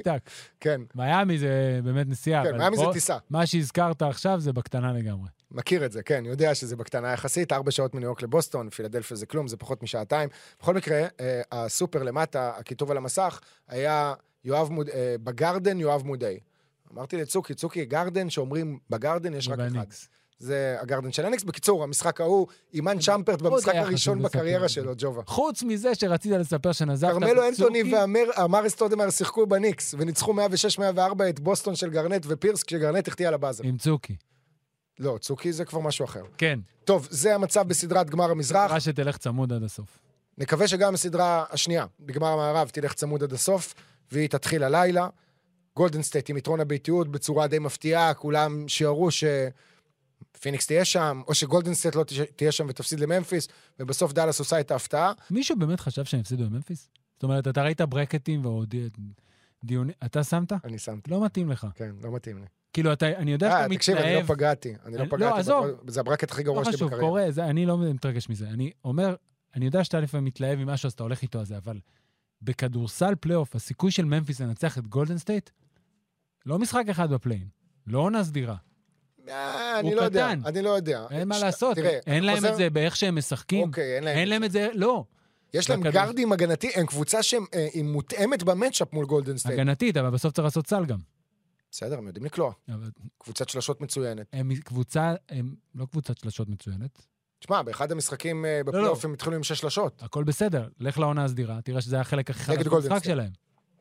כן, מיאמי זה באמת נסיעה. כן, מיאמי זה טיסה. מה שהזכרת עכשיו זה בקטנה לגמרי. מכיר את זה, כן, יודע שזה בקטנה יחסית, ארבע שעות מניו יורק לבוסטון, פילדלפיה זה כלום, זה פחות משעתיים. בכל מקרה, אה, הסופר למטה, הכיתוב על המסך, היה יואב מוד... אה, בגרדן יואב מודעי. אמרתי לצוקי, צוקי, גרדן, שאומרים בגרדן יש רק אחד. זה הגרדן של הניקס. בקיצור, המשחק ההוא, אימאן שאמפרט עוד במשחק הראשון בקריירה. שלו, ג'ובה. חוץ מזה שרצית לספר שנזפת כרמלו אנטוני בצוקי, ואמארה סטודמאייר שיחקו בניקס, וניצחו 106-104 את בוסטון של גארנט ופירס, כשגארנט החטיא על הבאזר. עם צוקי. לא, צוקי זה כבר משהו אחר. כן, טוב, זה המצב בסדרת גמר המזרח. מה שתלך צמוד עד הסוף. נקווה שגם הסדרה השנייה, בגמר המערב, תלך צמוד עד הסוף, והיא תתחיל הלילה. גולדן סטייט עם יתרון הביתיות בצורה די מפתיעה, כולם שיערו שפיניקס תהיה שם, או שגולדן סטייט לא תהיה שם ותפסיד לממפיס, ובסוף דאלאס עושה את ההפתעה. מישהו באמת חשב שהם הפסידו בממפיס? זאת אומרת, אתה ראית ברקטים ועוד דיונים, אתה שמת? אני שמתי. לא מתאים לך. כן, לא מתאים לי. כאילו, אתה, אני יודע אה, שאתה תקשיב, אני לא מתלהב, פגעתי. אני לא אני- פגעתי. לא, עזוב. זה הברקט הכי לא גרוע שלי חשוב, בקריירה. קורה, זה, אני לא מתרגש מזה. אני אומר, אני יודע שאתה לפעמים מתלהב ממשהו, אז אתה הולך איתו על זה, אבל בכדורסל פלייאוף, הסיכוי של ממפיס לנצח את גולדן סטייט, לא משחק אחד ב play-in, לא עונה סדירה. אה, אני לא יודע. אני לא יודע. אין מה לעשות, אין להם את זה באיך שהם משחקים, אוקיי, אין להם. את זה, לא. יש להם גארדים הגנתי, הם קבוצה שהיא מותאמת ב matchup מול גולדן סטייט. הגנתית, אבל בסוף צריך לעשות סל גם. בסדר, הם יודעים לקלוע. קבוצת שלשות מצוינת. הם קבוצה, הם לא קבוצת שלשות מצוינת, תשמע, באחד המשחקים אה, לא. בפלייאוף הם התחילו עם שש שלשות. הכל בסדר. לך לעונה הסדירה, תראה שזה היה החלק הכי גולדן במשחק. שלהם.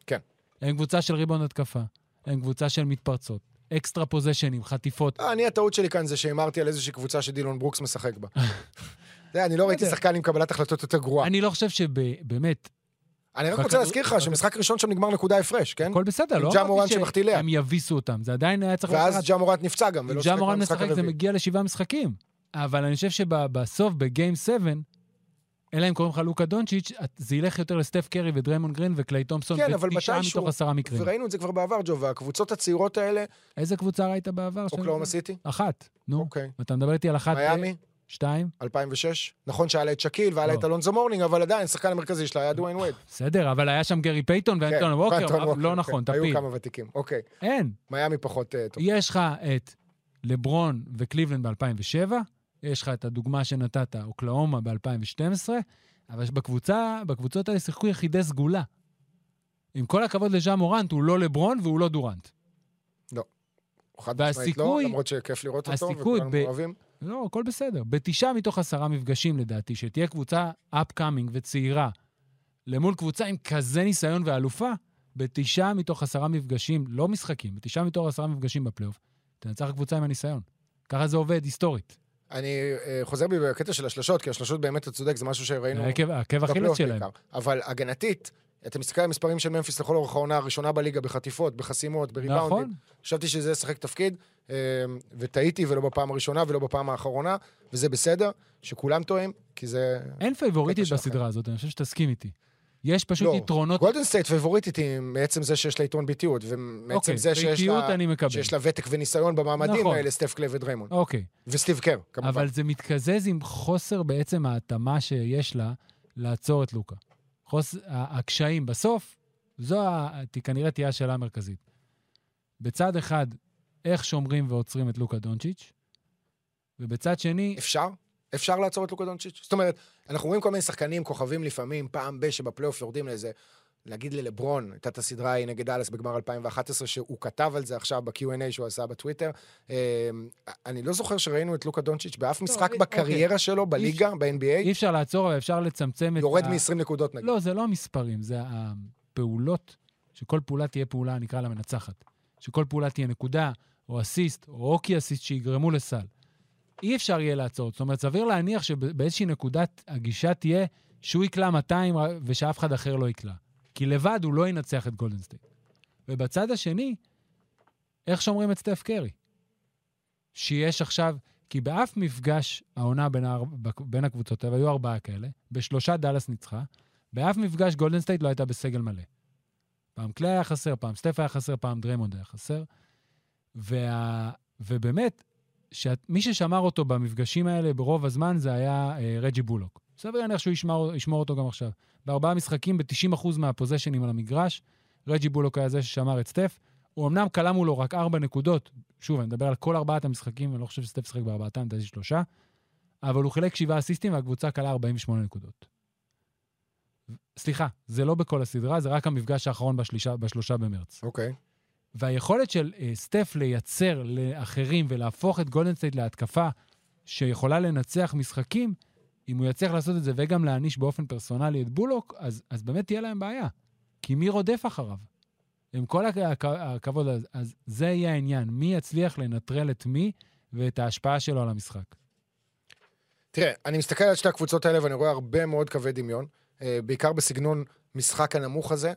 כן. הם קבוצה של ריבאונד התקפה, הם קבוצה של מתפרצות, אקסטרה פוזשנים, חטיפות. אה, אני, הטעות שלי כאן זה שהימרתי על איזושהי קבוצה שדילון ברוקס משחק בה. אני לא ראיתי. שחקן עם קבלת החלטות יותר גרועה. אני לא חושב שבאמת, אני רק רוצה להזכיר לך שמשחק ראשון שם נגמר נקודה הפרש, כן? הכל בסדר, לא אמרתי שהם יביסו אותם, זה עדיין היה צריך ואז לקחת. ג'ה מורנט נפצע גם, ולא ג'ה שיחק מורנט במשחק משחק זה הרביעי. מגיע לשבעה משחקים. אבל אני חושב שבסוף, בגיים 7, אלא אם קוראים לך לוקה דונצ'יץ', זה ילך יותר לסטף קרי ודריימון גרין וקליי תומפסון, כן, מתישהו- מתוך עשרה מקרים. וראינו את זה כבר בעבר, ג'ו, והקבוצות הצעירות האלה, איזה קבוצה ראית בעבר? אוקלאומה סיטי, אחת, נו. אוקיי. אתה מדבר איתי על אחת... מיאמי, שתיים? 2006. נכון שהיה לה את שקיל והיה לה לא. את אלונזו מורנינג, אבל עדיין, השחקן המרכזי שלה היה דוויין וייד. בסדר, אבל היה שם גרי פייטון ואנטון כן, ווקר, ואנטון ווקר, לא כן, נכון, היו תפיל. כמה ותיקים, אוקיי. אין. מיאמי פחות אה, טוב. יש לך את לברון וקליבלנד ב-2007, יש לך את הדוגמה שנתת, אוקלאומה ב-2012, אבל בקבוצה, בקבוצות האלה שיחקו יחידי סגולה. עם כל הכבוד לג'ה מורנט, הוא לא לברון והוא לא דורנט. חד משמעית לא, למרות שכיף לראות אותו, וכולנו ב- אוהבים. לא, הכל בסדר. בתשעה מתוך עשרה מפגשים, לדעתי, שתהיה קבוצה upcoming וצעירה, למול קבוצה עם כזה ניסיון ואלופה, בתשעה מתוך עשרה מפגשים, לא משחקים, בתשעה מתוך עשרה מפגשים בפלייאוף, תנצח קבוצה עם הניסיון. ככה זה עובד היסטורית. אני אה, חוזר בי בקטע של השלשות, כי השלשות באמת, אתה צודק, זה משהו שראינו עקב בפלייאוף שלהם. בעיקר. אבל הגנתית, אתה מסתכל על המספרים של ממפיס לכל אורך העונה הראשונה בליגה, בחטיפות, בחסימות, בריבאונדים. נכון. חשבתי שזה ישחק תפקיד, אה, וטעיתי, ולא בפעם הראשונה ולא בפעם האחרונה, וזה בסדר, שכולם טועים, כי זה... אין פייבוריטית. בסדרה הזאת, אני חושב שתסכים איתי. יש פשוט לא, יתרונות... גולדן סטייט פייבוריטית היא מעצם זה שיש לה יתרון ביתיות, ומעצם אוקיי, זה שיש לה. שיש לה ותק וניסיון במעמדים נכון. האלה, סטף קליי ודריימון. אוקיי. וסטיב קר, כמובן. אבל זה מתקזז עם חוסר בעצם ההתאמה שיש לה לעצור את לוקה. חוס... הקשיים. בסוף, זו ה... כנראה תהיה השאלה המרכזית. בצד אחד, איך שומרים ועוצרים את לוקה דונצ'יץ', ובצד שני, אפשר? אפשר לעצור את לוקה דונצ'יץ'? זאת אומרת, אנחנו רואים כל מיני שחקנים, כוכבים לפעמים, פעם ב- שבפלייאוף יורדים לאיזה... נגיד ללברון, הייתה את הסדרה ההיא נגד אלס בגמר 2011, שהוא כתב על זה עכשיו ב-Q&A שהוא עשה בטוויטר. אה, אני לא זוכר שראינו את לוקה דונצ'יץ' באף משחק אה, בקריירה שלו, בליגה, אי ב-NBA, אפשר לעצור, אבל אפשר לצמצם את יורד ה... מ-20 נקודות נגיד. לא, זה לא המספרים, זה הפעולות, שכל פעולה תהיה פעולה, נקרא לה מנצחת. שכל פעולה תהיה נקודה, או אסיסט, או אוקי אסיסט שיגרמו לסל. אי אפשר יהיה לעצור. זאת אומרת, סביר להניח שבאיזושהי נקודת הגישה תהיה שהוא יקלע 200 ושאף אחד אחר לא יקלע. כי לבד הוא לא ינצח את גולדן סטייט. ובצד השני, איך שומרים את סטף קרי? שיש עכשיו, כי באף מפגש העונה בין, האר... בין הקבוצות, והיו ארבעה כאלה, בשלושה דאלאס ניצחה, באף מפגש גולדן סטייט לא הייתה בסגל מלא. פעם קליי היה חסר, פעם סטף היה חסר, פעם דריימונד היה חסר. וה... ובאמת, שאת... מי ששמר אותו במפגשים האלה ברוב הזמן זה היה אה, רג'י בולוק. סביר להניח שהוא ישמר, ישמור אותו גם עכשיו. בארבעה משחקים, ב-90% מהפוזשנים על המגרש, רג'י בולוק היה זה ששמר את סטף. הוא אמנם קלע מולו רק ארבע נקודות, שוב, אני מדבר על כל ארבעת המשחקים, אני לא חושב שסטף שיחק בארבעתם, לדעתי שלושה, אבל הוא חילק שבעה אסיסטים והקבוצה קלעה 48 נקודות. סליחה, זה לא בכל הסדרה, זה רק המפגש האחרון בשלישה, בשלושה במרץ. אוקיי. והיכולת של uh, סטף לייצר לאחרים ולהפוך את גולדן סטייט להתקפה שיכולה לנצח משחקים, אם הוא יצליח לעשות את זה וגם להעניש באופן פרסונלי את בולוק, אז, אז באמת תהיה להם בעיה. כי מי רודף אחריו? עם כל הכ- הכבוד, אז, אז זה יהיה העניין. מי יצליח לנטרל את מי ואת ההשפעה שלו על המשחק. תראה, אני מסתכל על שתי הקבוצות האלה ואני רואה הרבה מאוד קווי דמיון, אה, בעיקר בסגנון משחק הנמוך הזה.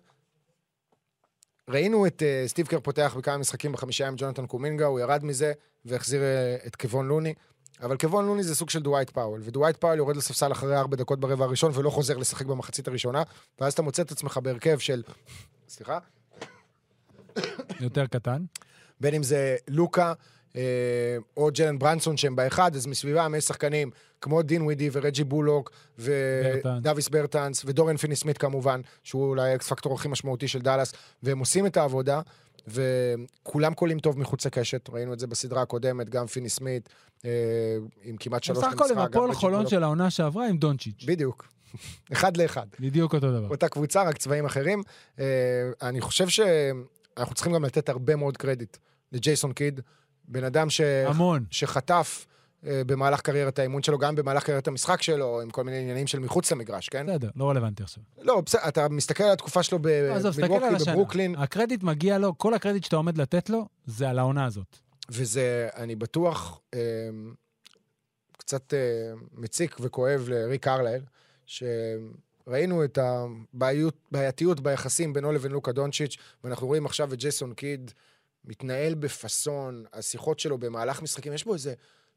ראינו את אה, סטיב קר פותח בכמה משחקים בחמישה עם ג'ונתן קומינגה, הוא ירד מזה והחזיר אה, את קוון לוני. אבל קוון לוני זה סוג של דווייט פאוול, ודווייט פאוול יורד לספסל אחרי ארבע דקות ברבע הראשון ולא חוזר לשחק במחצית הראשונה, ואז אתה מוצא את עצמך בהרכב של... סליחה? יותר קטן. בין אם זה לוקה או ג'לן ברנסון שהם באחד, אז מסביבם יש שחקנים כמו דינווידי ורג'י בולוק. ודוויס ברטנס ודוריאן פיני סמית כמובן, שהוא אולי האקס פקטור הכי משמעותי של דאלאס, והם עושים את העבודה, וכולם קולעים טוב מחוץ לקשת, ראינו את זה בסדרה הקודמת, גם פיני סמית, אה, עם כמעט שלוש בסך הכל הם גם הפועל חולון. של העונה שעברה עם דונצ'יץ'. בדיוק, אחד לאחד. בדיוק אותו דבר. אותה קבוצה, רק צבעים אחרים. אה, אני חושב שאנחנו צריכים גם לתת הרבה מאוד קרדיט לג'ייסון קיד, בן אדם ש... המון. שחטף אה, במהלך קריירת האימון שלו, גם במהלך קריירת המשחק שלו, עם כל מיני עניינים של מחוץ למגרש, כן? בסדר, לא רלוונטי עכשיו. לא, בסדר, אתה מסתכל על התקופה שלו במילווקי, השנה. בברוקלין, הקרדיט מגיע לו, כל הקרדיט שאתה עומד לתת לו, זה על העונה הזאת. וזה, אני בטוח, אה, קצת אה, מציק וכואב לריק ארלייל, שראינו את הבעייתיות ביחסים בינו לבין לוקה דונצ'יץ', ואנחנו רואים עכשיו את ג'ייסון קיד מתנהל בפאסון, השיחות שלו במהלך משחקים, יש בו איזה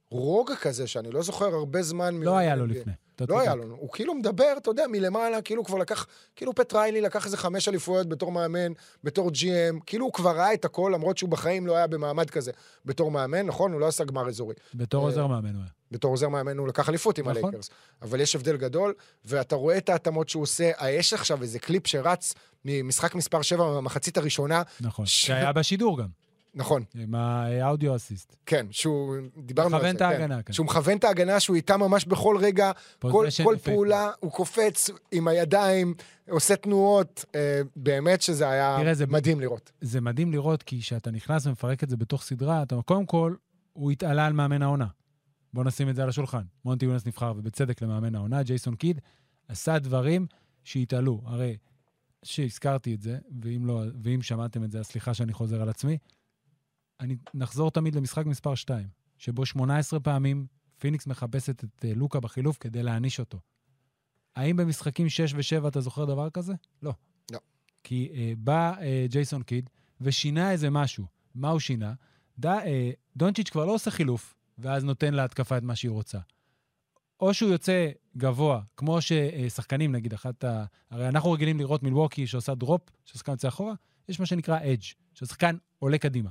רוגע כזה, שאני לא זוכר הרבה זמן... לא מ- היה לו לפני. לא היה. לו, הוא כאילו מדבר, אתה יודע, מלמעלה, כאילו כבר לקח, כאילו פטריילי לקח איזה חמש אליפויות בתור מאמן, בתור GM, כאילו הוא כבר ראה את הכל, למרות שהוא בחיים לא היה במעמד כזה בתור מאמן, נכון? הוא לא עשה גמר אזורי. בתור אה, עוזר מאמן הוא היה. בתור עוזר מאמן הוא לקח אליפות עם נכון. הלייקרס. אבל יש הבדל גדול, ואתה רואה את ההתאמות שהוא עושה. יש עכשיו איזה קליפ שרץ ממשחק מספר 7 מהמחצית הראשונה. נכון. ש- שהיה בשידור גם, נכון, עם ה-audio assist. כן, שהוא, דיברנו על זה. מכוון את כן. ההגנה, כן. שהוא מכוון את ההגנה, שהוא איתה ממש בכל רגע, כל, כל. פעולה, הוא קופץ עם הידיים, עושה תנועות, אה, באמת שזה היה תראה, זה- מדהים לראות. זה מדהים לראות, כי כשאתה נכנס ומפרק את זה בתוך סדרה, אתה קודם כל, הוא התעלה על מאמן העונה. בוא נשים את זה על השולחן. מונטי יונס נבחר, ובצדק, למאמן העונה. ג'ייסון קיד עשה דברים שהתעלו. הרי, שהזכרתי את זה, ואם, לא, ואם שמעתם את זה, אז סליחה שאני חוזר על עצמי, אני נחזור תמיד למשחק מספר 2, שבו 18 פעמים פיניקס מחפשת את אה, לוקה בחילוף כדי להעניש אותו. האם במשחקים 6 ו-7 אתה זוכר דבר כזה? לא. לא. כי אה, בא אה, ג'ייסון קיד ושינה איזה משהו. מה הוא שינה? ד, אה, דונצ'יץ' כבר לא עושה חילוף, ואז נותן להתקפה את מה שהיא רוצה. או שהוא יוצא גבוה, כמו ששחקנים, נגיד, אחת ה... הרי אנחנו רגילים לראות מילווקי שעושה דרופ, שהשחקן יוצא אחורה, יש מה שנקרא אדג', שהשחקן עולה קדימה.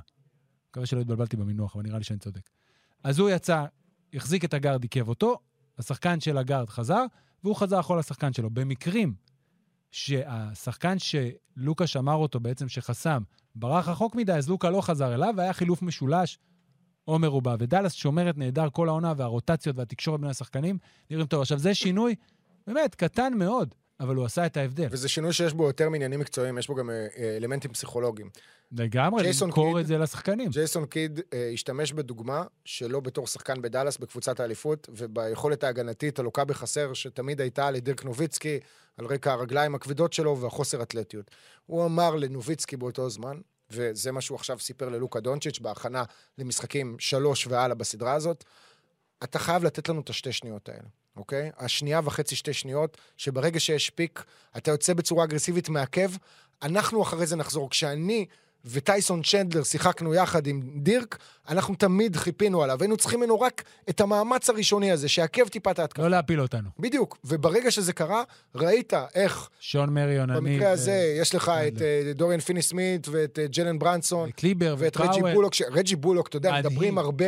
מקווה שלא התבלבלתי במינוח, אבל נראה לי שאני צודק. אז הוא יצא, החזיק את הגארד, עיכב אותו, השחקן של הגארד חזר, והוא חזר אחורה לשחקן שלו. במקרים שהשחקן שלוקה שמר אותו, בעצם שחסם, ברח רחוק מדי, אז לוקה לא חזר אליו, והיה חילוף משולש או מרובע. ודאלאס שומרת נהדר כל העונה, והרוטציות והתקשורת בין השחקנים נראים טוב. עכשיו, זה שינוי באמת קטן מאוד, אבל הוא עשה את ההבדל. וזה שינוי שיש בו יותר מעניינים מקצועיים, יש בו גם אה, אה, אלמנטים פסיכולוגיים. לגמרי, למכור את זה לשחקנים. ג'ייסון קיד אה, השתמש בדוגמה שלו בתור שחקן בדאלאס בקבוצת האליפות, וביכולת ההגנתית הלוקה בחסר שתמיד הייתה לדירק נוביצקי, על רקע הרגליים הכבדות שלו והחוסר אתלטיות. הוא אמר לנוביצקי באותו זמן, וזה מה שהוא עכשיו סיפר ללוקה דונצ'יץ' בהכנה למשחקים שלוש והלאה בסדרה הזאת, אתה חייב לתת לנו את השתי שניות האלה, אוקיי? השנייה וחצי, שתי שניות, שברגע שיש פיק, אתה יוצא בצורה אגרסיבית מעכב, אנחנו אחרי זה נחזור. כשאני וטייסון צ'נדלר שיחקנו יחד עם דירק, אנחנו תמיד חיפינו עליו. היינו צריכים ממנו רק את המאמץ הראשוני הזה, שיעכב טיפה את ההתקפה. לא להפיל אותנו. בדיוק. וברגע שזה קרה, ראית איך שון מריון, אני... במקרה הזה יש לך אה, את אה, דוריאן פיני סמית ואת אה, ג'לן ברנסון. קליבר ואת רג'י. בולוק, ש... רג'י בולוק, אתה יודע, מדהים. מדברים הרבה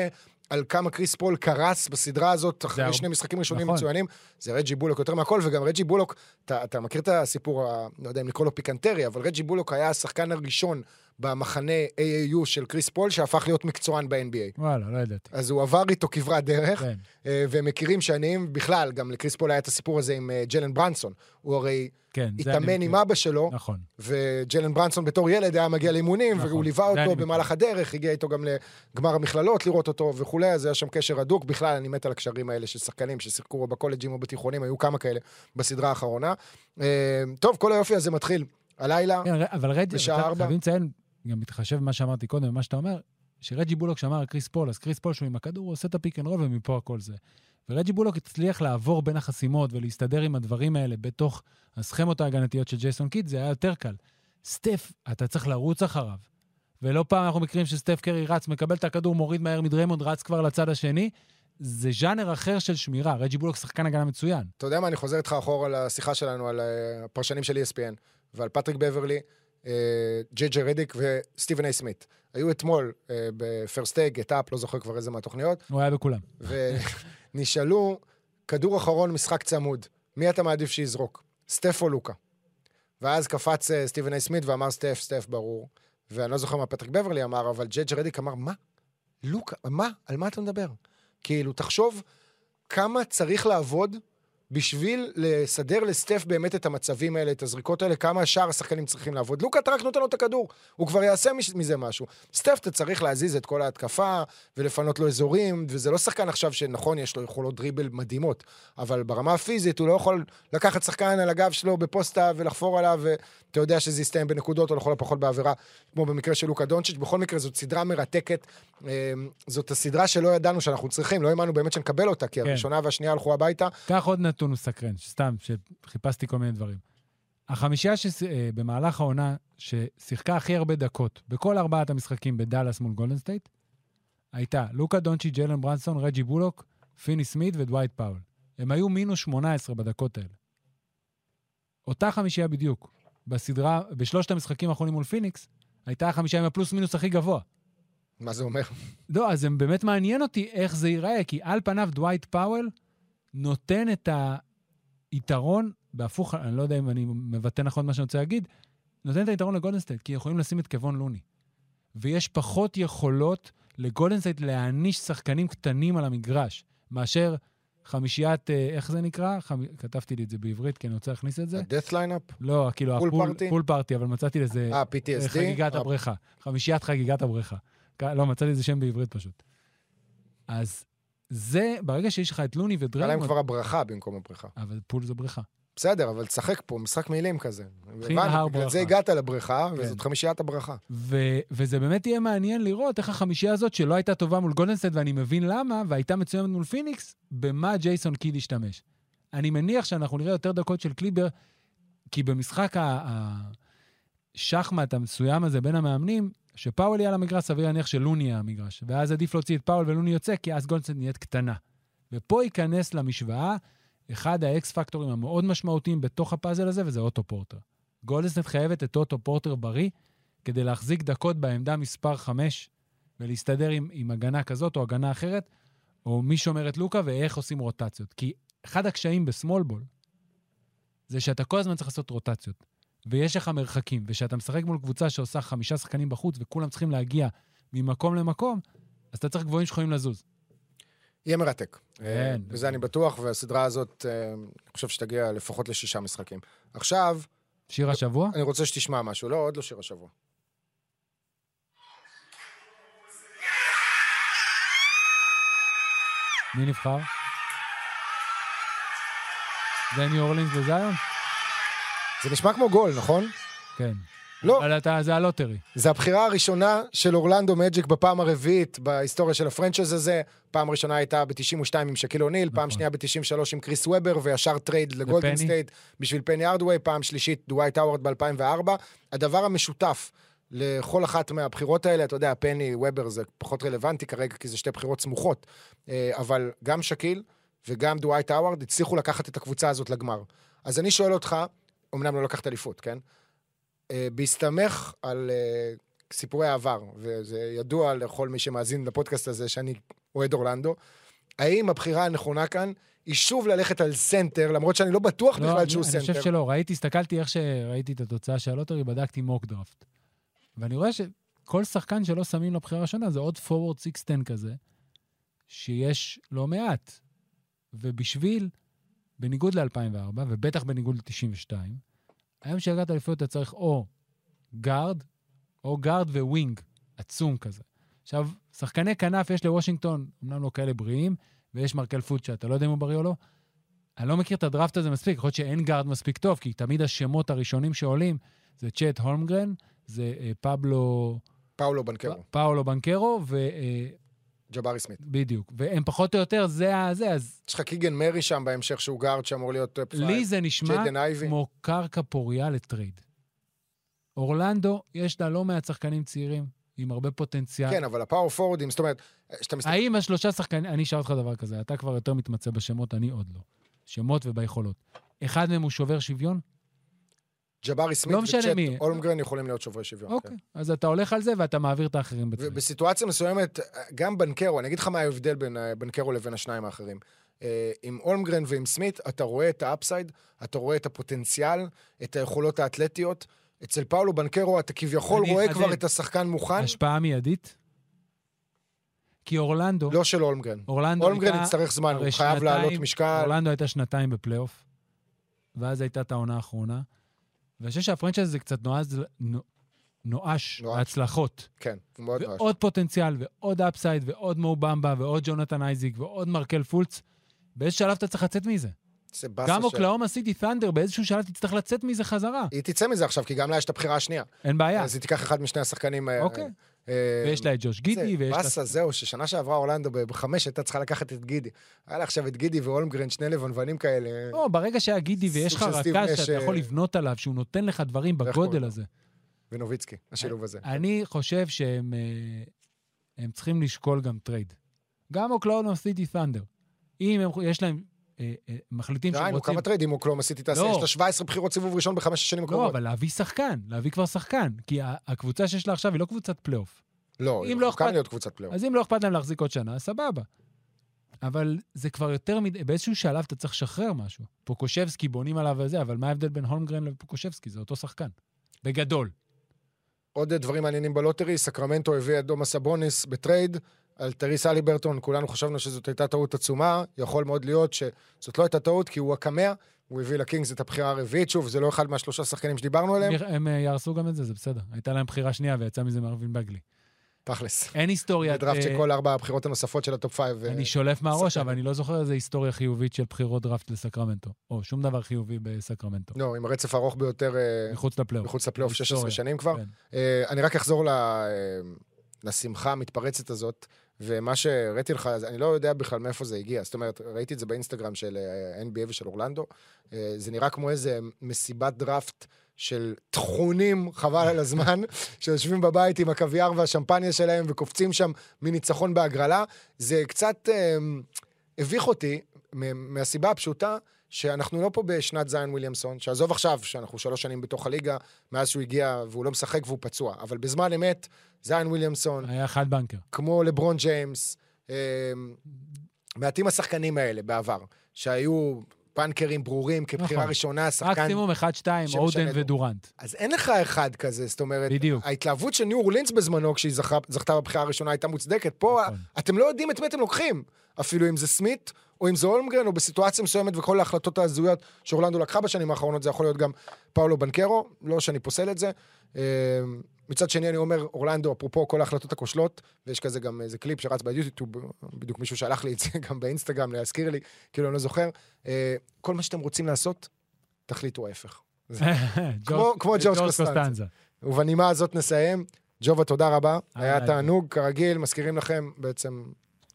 על כמה קריס פול קרס בסדרה הזאת, אחרי שני משחקים ראשונים נכון. מצוינים. זה רג'י בולוק יותר מהכל, וגם רג'י בולוק, אתה, אתה מכיר את הסיפור. לא יודע אם לקרוא לו פיקנטרי, אבל רג'י בולוק היה השחקן הראשון במחנה AAU של קריס פול, שהפך להיות מקצוען ב-NBA. וואלה, לא ידעתי. אז הוא עבר איתו כברת דרך, כן. אה, והם מכירים שנים, בכלל, גם לקריס פול היה את הסיפור הזה עם אה, ג'לן ברנסון. הוא הרי כן, התאמן. עם אבא שלו, נכון. וג'לן ברנסון בתור ילד היה מגיע לאימונים, נכון, והוא ליווה אותו. במהלך הדרך, הגיע איתו גם לגמר המכללות לראות אותו וכולי, אז היה שם קשר הדוק. בכלל, אני מת על הקשרים האלה של שחקנים ששיחקו בקולג'ים או בתיכונים, היו כמה כאלה בסדרה האחרונה. אה, טוב, כל היופי הזה מתחיל הלילה. כן, אבל רג'י, בשעה ארבע. חייבים לציין, גם מתחשב במה שאמרתי קודם, ומה שאתה אומר, שרג'י בולוק שמר על קריס פול, אז קריס פול שהוא עם הכדור, הוא עושה את הפיק אנד רול ומפה הכל זה. ורג'י בולוק הצליח לעבור בין החסימות ולהסתדר עם הדברים האלה בתוך הסכמות ההגנתיות של ג'ייסון קיד, זה היה יותר קל. סטף, אתה צריך לרוץ אחריו. ולא פעם אנחנו מכירים שסטף קרי רץ, מקבל את הכדור, מוריד מהר מדריימונד, רץ כבר לצד השני. זה ז'אנר אחר של שמירה. רג'י בולוק שחקן הגנה מצוין. אתה יודע מה, אני חוזר איתך אחורה לשיחה שלנו על אה, הפרשנים של ESPN, ועל פטריק בברלי, אה, ג'יי ג'יי רדיק וסטיבן איי סמית. היו אתמול אה, ב-First Take, Get Up, לא זוכר כבר איזה מהתוכניות, הוא היה בכולם. ונשאלו, כדור אחרון, משחק צמוד, מי אתה מעדיף שיזרוק? סטף או לוקה? ואז קפץ אה, סטיבן איי סמית ואמר סטף, סטף, ברור. ואני לא זוכר מה פטריק בברלי אמר, אבל ג'יי ג'יי רדיק אמר, מה? לוקה, מה? על מה אתה מדבר? כאילו, תחשוב כמה צריך לעבוד בשביל לסדר לסטף באמת את המצבים האלה, את הזריקות האלה, כמה שאר השחקנים צריכים לעבוד. לוקה, אתה רק נותן לו את הכדור, הוא כבר יעשה מש- מזה משהו. סטף, אתה צריך להזיז את כל ההתקפה ולפנות לו אזורים, וזה לא שחקן עכשיו שנכון, יש לו יכולות דריבל מדהימות, אבל ברמה הפיזית הוא לא יכול לקחת שחקן על הגב שלו בפוסטה ולחפור עליו, ואתה יודע שזה יסתיים בנקודות או לכל הפחות בעבירה, כמו במקרה של לוקה דונצ'יץ'. בכל מקרה, זאת סדרה מרתקת. אה, זאת הסדרה שלא ידענו שאנחנו צריכים, לא האמנו באמת שנקבל אותה, כי כן. הראשונה והשנייה הלכו הביתה. קח עוד נתון מסקרן, סתם, שחיפשתי כל מיני דברים. החמישייה שבמהלך העונה ששיחקה הכי הרבה דקות בכל ארבעת המשחקים בדאלאס מול גולדן סטייט, הייתה לוקה דונצ'יץ', ג'לן ברנסון, רג'י בולוק, פיני סמית ודווייט פאוול. הם היו מינוס 18 בדקות האלה. אותה חמישייה בדיוק. בסדרה, בשלושת המשחקים האחרונים מול פיניקס, הייתה החמישייה עם הפלוס מינוס הכי גבוה. מה זה אומר? לא, אז זה באמת מעניין אותי איך זה ייראה, כי על פניו דווייט פאוול נותן את היתרון, בהפוך, אני לא יודע אם אני מבטא נכון מה שאני רוצה להגיד, נותן את היתרון לגולדן סטייט, כי יכולים לשים את קוון לוני. ויש פחות יכולות לגולדן סטייט להעניש שחקנים קטנים על המגרש, מאשר חמישיית, אה, איך זה נקרא? חמ... כתבתי לי את זה בעברית, כי אני רוצה להכניס את זה. ה-death lineup? לא, כאילו, פול ה-pool party? pool party, אבל מצאתי לזה אה, PTSD? חגיגת אה, הבריכה. חמישיית חגיגת הבריכה. לא, מצאתי לזה שם בעברית פשוט. אז זה, ברגע שיש לך את לוני היה להם ודריימונד, כבר הברכה במקום הבריכה. אבל פול זו בריכה. בסדר, אבל תשחק פה, משחק מילים כזה. הבנו, הר בגלל. זה הגעת לבריכה, כן. וזאת חמישיית הברכה. ו- וזה באמת יהיה מעניין לראות איך החמישייה הזאת, שלא הייתה טובה מול גולדנסט, ואני מבין למה, והייתה מצוינת מול פיניקס, במה ג'ייסון קיד השתמש. אני מניח שאנחנו נראה יותר דקות של קליבר, כי במשחק השחמט המסוים הזה בין המאמנים, שפאוול יהיה על המגרש, סביר להניח שלוני יהיה המגרש. ואז עדיף להוציא את פאוול ולוני יוצא, כי אז גולדן סטייט נהיית קטנה. ופה ייכנס למשוואה אחד ה-X factorים המאוד משמעותיים בתוך הפאזל הזה, וזה אוטו פורטר. גולדן סטייט חייבת את אוטו פורטר בריא, כדי להחזיק דקות בעמדה מספר 5 ולהסתדר עם, עם הגנה כזאת או הגנה אחרת, או מי שומר את לוקה ואיך עושים רוטציות. כי אחד הקשיים ב-small ball זה שאתה כל הזמן צריך לעשות רוטציות, ויש לך מרחקים, וכשאתה משחק מול קבוצה שעושה חמישה שחקנים בחוץ וכולם צריכים להגיע ממקום למקום, אז אתה צריך גבוהים שיכולים לזוז. יהיה מרתק. כן. אה, בזה אני בטוח, והסדרה הזאת, אה, אני חושב שתגיע לפחות לשישה משחקים. עכשיו, שיר השבוע? אני רוצה שתשמע משהו. לא, עוד לא שיר השבוע. מי נבחר? זה ניו אורלינס וזיון? זה נשמע כמו גול, נכון? כן. לא, אבל אתה, זה ה-lottery. זה הבחירה הראשונה של אורלנדו מג'יק בפעם הרביעית בהיסטוריה של ה-franchise הזה. פעם ראשונה הייתה ב-92 עם שקיל אוניל, פעם נכון. שנייה ב-93 עם קריס וובר, וישר טרייד לגולדן? סטייט בשביל פני הארדוויי, פעם שלישית דווייט האוורד ב-2004. הדבר המשותף לכל אחת מהבחירות האלה, אתה יודע, פני וובר זה פחות רלוונטי כרגע, כי זה שתי בחירות סמוכות, אה, אבל גם שאקיל וגם דווייט האוורד הצליחו לקחת את הקבוצה הזאת לגמר. אז אני שואל אותך, אמנם לא לקחת אליפות, כן? אה, בהסתמך על אה, סיפורי העבר, וזה ידוע לכל מי שמאזין לפודקאסט הזה שאני אוהד אורלנדו, האם הבחירה הנכונה כאן היא שוב ללכת על סנטר, למרות שאני לא בטוח לא, בכלל אני, שהוא אני סנטר. חושב שלא. ראיתי, הסתכלתי איך שראיתי את התוצאה של ה lottery, בדקתי mock draft. ואני רואה שכל שחקן שלא שמים לבחירה הראשונה זה עוד forward 610 כזה, שיש לא מעט. ובשביל, בניגוד ל-2004, ובטח בניגוד ל-92, היום שהגעת אליפויות אתה צריך או גארד, או גארד ו wing עצום כזה. עכשיו, שחקני כנף יש לוושינגטון, אמנם לא כאלה בריאים, ויש מרקל פולץ שאתה לא יודע אם הוא בריא או לא. אני לא מכיר את הדראפט הזה מספיק, יכול להיות שאין גארד מספיק טוב, כי תמיד השמות הראשונים שעולים זה צ'ט הולמגרן, זה אה, פבלו... פאולו בנקרו, פאולו בנקרו, ג'בארי סמית. ובדיוק. והם פחות או יותר, זה הזה, אז יש לך קיגן מרי שם בהמשך, שהוא גארד שאמור להיות five. לי זה נשמע. כמו קרקע פוריה לטרייד. אורלנדו, יש לה לא מעט שחקנים צעירים, עם הרבה פוטנציאל. כן, אבל הפאוור פורוורדים, זאת אומרת, כשאתה מסתכל... האם השלושה שחקנים, אני אשאל אותך דבר כזה, אתה כבר יותר מתמצא בשמות, אני עוד לא. שמות וביכולות. אחד מהם הוא שובר שוויון? ג'בארי סמית לא וצ'ט מי. הולמגרן יכולים להיות שוברי שוויון. כן. אוקיי. אז אתה הולך על זה ואתה מעביר את האחרים בטרייד. ובסיטואציה מסוימת, גם בנקרו, אני אגיד לך מה ההבדל בין אה, בנקרו לבין השניים האחרים. אה, עם הולמגרן ועם סמית, אתה רואה את ה upside, אתה רואה את הפוטנציאל, את היכולות האתלטיות. אצל פאולו בנקרו אתה כביכול רואה. כבר את השחקן מוכן, השפעה מיידית? כי אורלנדו, לא של הולמגרן. אורלנדו הולמגרן הייתה... יצטרך זמן, הוא חייב לעלות משקל. אורלנדו הייתה שנתיים בפלייאוף, ואז הייתה את העונה האחרונה. ואני חושב שהפרנצ'ייז הזה קצת נועז, נו- נואש נואש. בהצלחות. כן, הוא מאוד נואש. ועוד פוטנציאל, ועוד upside, ועוד מו במבה, ועוד ג'ונתן אייזיק, ועוד מרקל פולץ. באיזה שלב אתה צריך לצאת מזה? גם אוקלהומה סיטי ת'אנדר, באיזשהו שלב תצטרך לצאת מזה חזרה. היא תצא מזה עכשיו, כי גם לה יש את הבחירה השנייה. אין בעיה. אז היא תיקח אחד משני השחקנים... אה, אוקיי. אה, ויש לה את ג'וש גידי, זה ויש לה... באסה, זהו, ששנה שעברה אורלנדו בחמש הייתה צריכה לקחת את גידי. היה לה עכשיו את גידי והולמגרן, שני לבנבנים כאלה. לא, ברגע שהיה גידי ויש לך רכז שאתה יכול אה, לבנות עליו, שהוא נותן לך דברים בגודל? הזה. ונוביצקי, השילוב הזה. אני חושב שהם... אה, צריכים לשקול גם טרייד. גם אוקלהומה סיטי ת'אנדר. אם הם, יש להם, אה, אה, מחליטים שהם רוצים... כמה טריידים אוקלהומה סיטי תעשה, לא. יש לה 17 בחירות סיבוב ראשון בחמש השנים לא, הקרובות. אבל להביא שחקן, להביא כבר שחקן. כי הקבוצה שיש לה עכשיו היא לא קבוצת פלייאוף. לא, היא לא אכפת- להיות קבוצת פלייאוף. אז אם לא אכפת להם להחזיק עוד שנה, סבבה. אבל זה כבר יותר מדי, באיזשהו שלב אתה צריך לשחרר משהו. פוקושבסקי בונים עליו וזה, אבל מה ההבדל בין הולמגרן לפוקושבסקי? זה אותו שחקן. בגדול. עוד דברים מעניינים ב lottery, סקרמנטו הביא את דומאס סבוניס בטרייד, על טייריס הליברטון, כולנו חשבנו שזאת הייתה טעות עצומה, יכול מאוד להיות שזאת לא הייתה טעות, כי הוא הקמע, הוא הביא לקינגס את הבחירה הרביעית, שוב, זה לא אחד מהשלושה שחקנים שדיברנו עליהם, הם, אה, יהרסו גם את זה, זה בסדר. הייתה להם בחירה שנייה ויצא מזה מרווין בגלי. תכלס. אין היסטוריה... זה דראפט אה, שכל ארבע הבחירות הנוספות של ה top five. אה, אני שולף מהראש. אבל אני לא זוכר איזה היסטוריה חיובית של בחירות דראפט לסקרמנטו. או שום דבר חיובי בסקרמנטו. לא, עם הרצף הארוך ביותר מחוץ לפלייאוף. מחוץ לפלייאוף 16 היסטוריה. שנים כבר. כן. אני רק אחזור לשמחה המתפרצת הזאת, ומה שהראיתי לך, אני לא יודע בכלל מאיפה זה הגיע. זאת אומרת, ראיתי את זה באינסטגרם של אה, NBA ושל אורלנדו. אה, זה נראה כמו איזה מסיבת דראפט של טחונים, חבל על הזמן, שיושבים בבית עם הקוויאר והשמפניה שלהם וקופצים שם מניצחון בהגרלה. זה קצת אה, הביך אותי מהסיבה הפשוטה שאנחנו לא פה בשנת זיין וויליאמסון, שעזוב עכשיו, שאנחנו שלוש שנים בתוך הליגה, מאז שהוא הגיע והוא לא משחק והוא פצוע, אבל בזמן אמת, זיין וויליאמסון, היה חד בנקר. כמו לברון ג'יימס, אה, מעטים השחקנים האלה בעבר, שהיו פאנקרים ברורים כבחירה נכון. ראשונה, שחקן... מקסימום 1-2, שמשנה אודן ודורנט. אז אין לך אחד כזה, זאת אומרת, בדיוק. ההתלהבות של ניו אורלינס בזמנו, כשהיא זכה, זכתה בבחירה הראשונה, הייתה מוצדקת. פה נכון. אתם לא יודעים את מי אתם לוקחים, אפילו אם זה סמית, או אם זה הולמגרן, או בסיטואציה מסוימת, וכל ההחלטות ההזויות שאורלנדו לקחה בשנים האחרונות, זה יכול להיות גם פאולו בנקרו, לא שאני פוסל את זה. אה, מצד שני, אני אומר, אורלנדו, אפרופו כל ההחלטות הכושלות, ויש כזה גם איזה קליפ שרץ ביוטיוב, בדיוק מישהו שלח לי את זה גם באינסטגרם, להזכיר לי, כאילו, אני לא זוכר. אה, כל מה שאתם רוצים לעשות, תחליטו ההפך. כמו- ג'ורג' קוסטנזה. ובנימה הזאת נסיים. ג'ובה, תודה רבה. היה אה, תענוג, כרגיל, מזכירים לכם בעצם...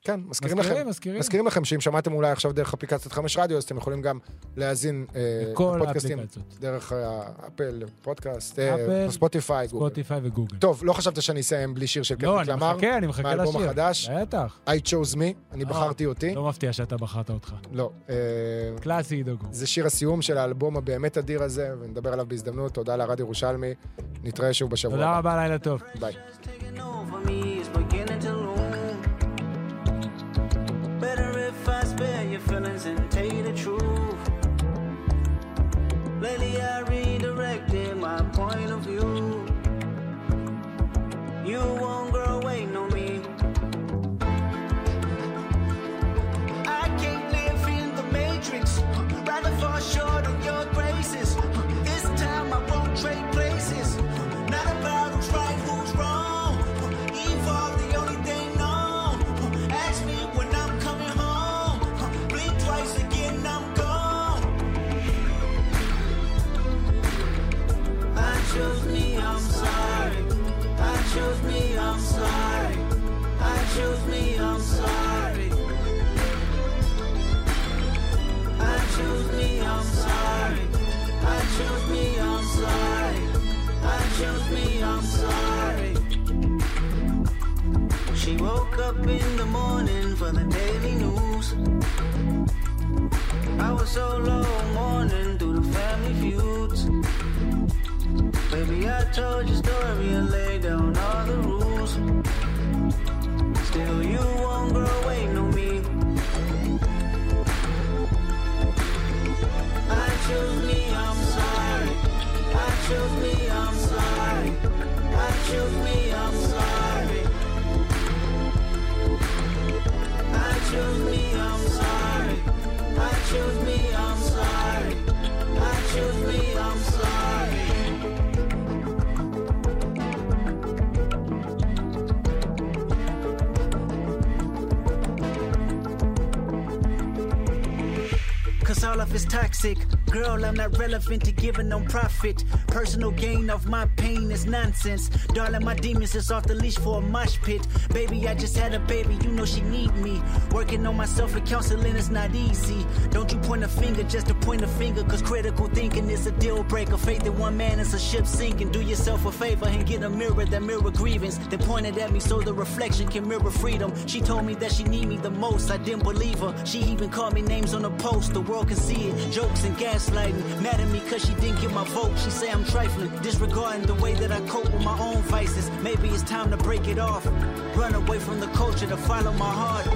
כן, מזכירים לכם. מזכירים, מזכירים. מזכירים לכם שאם שמעתם אולי עכשיו דרך אפליקציית חמש רדיו, אז אתם יכולים גם להאזין אה, לפודקאסטים. דרך אה, אפל, פודקאסט, אה, אפל, ספוטיפיי, גוגל. ספוטיפיי וגוגל. טוב, לא חשבת שאני אסיים בלי שיר של לא, קנדריק אני למר? מחכה, אני מחכה לשיר. מהאלבום החדש. בטח. I chose me, אני בחרתי אותי. לא מפתיע שאתה בחרת אותך. לא. קלאסי עידו זה שיר הסיום של האלבום הבאמת אדיר הזה, ונדבר עליו בהזדמנות. תודה לרד ירושלמי. נתראה שוב בשבוע תודה. רבה, לילה טוב. ביי. She woke up in the morning for the daily news. I was so low mourning through the family feuds. Baby, I told your story and laid down all the rules. Still, you won't grow waiting on me. I chose me, I'm sorry. I chose me, I'm sorry. I chose me, I'm sorry. I me, I'm sorry. I chose me, I'm sorry. I chose me, I'm sorry. Cause all of it's toxic. Girl, I'm not relevant to giving no profit. Personal gain of my pain is nonsense. Darling, my demons is off the leash for a mosh pit. Baby, I just had a baby, you know she need me. Working on myself and counseling is not easy. Don't you point a finger just to point a finger, cause critical thinking is a deal breaker. Faith in one man is a ship sinking. Do yourself a favor and get a mirror that mirror grievance. They pointed at me so the reflection can mirror freedom. She told me that she need me the most. I didn't believe her. She even called me names on the post. The world can see it. Jokes and gaslighting. Mad at me cause she didn't get my vote. She say I'm trifling. Disregarding the way that I cope with my own vices. Maybe it's time to break it off. Run away from the culture to follow my heart.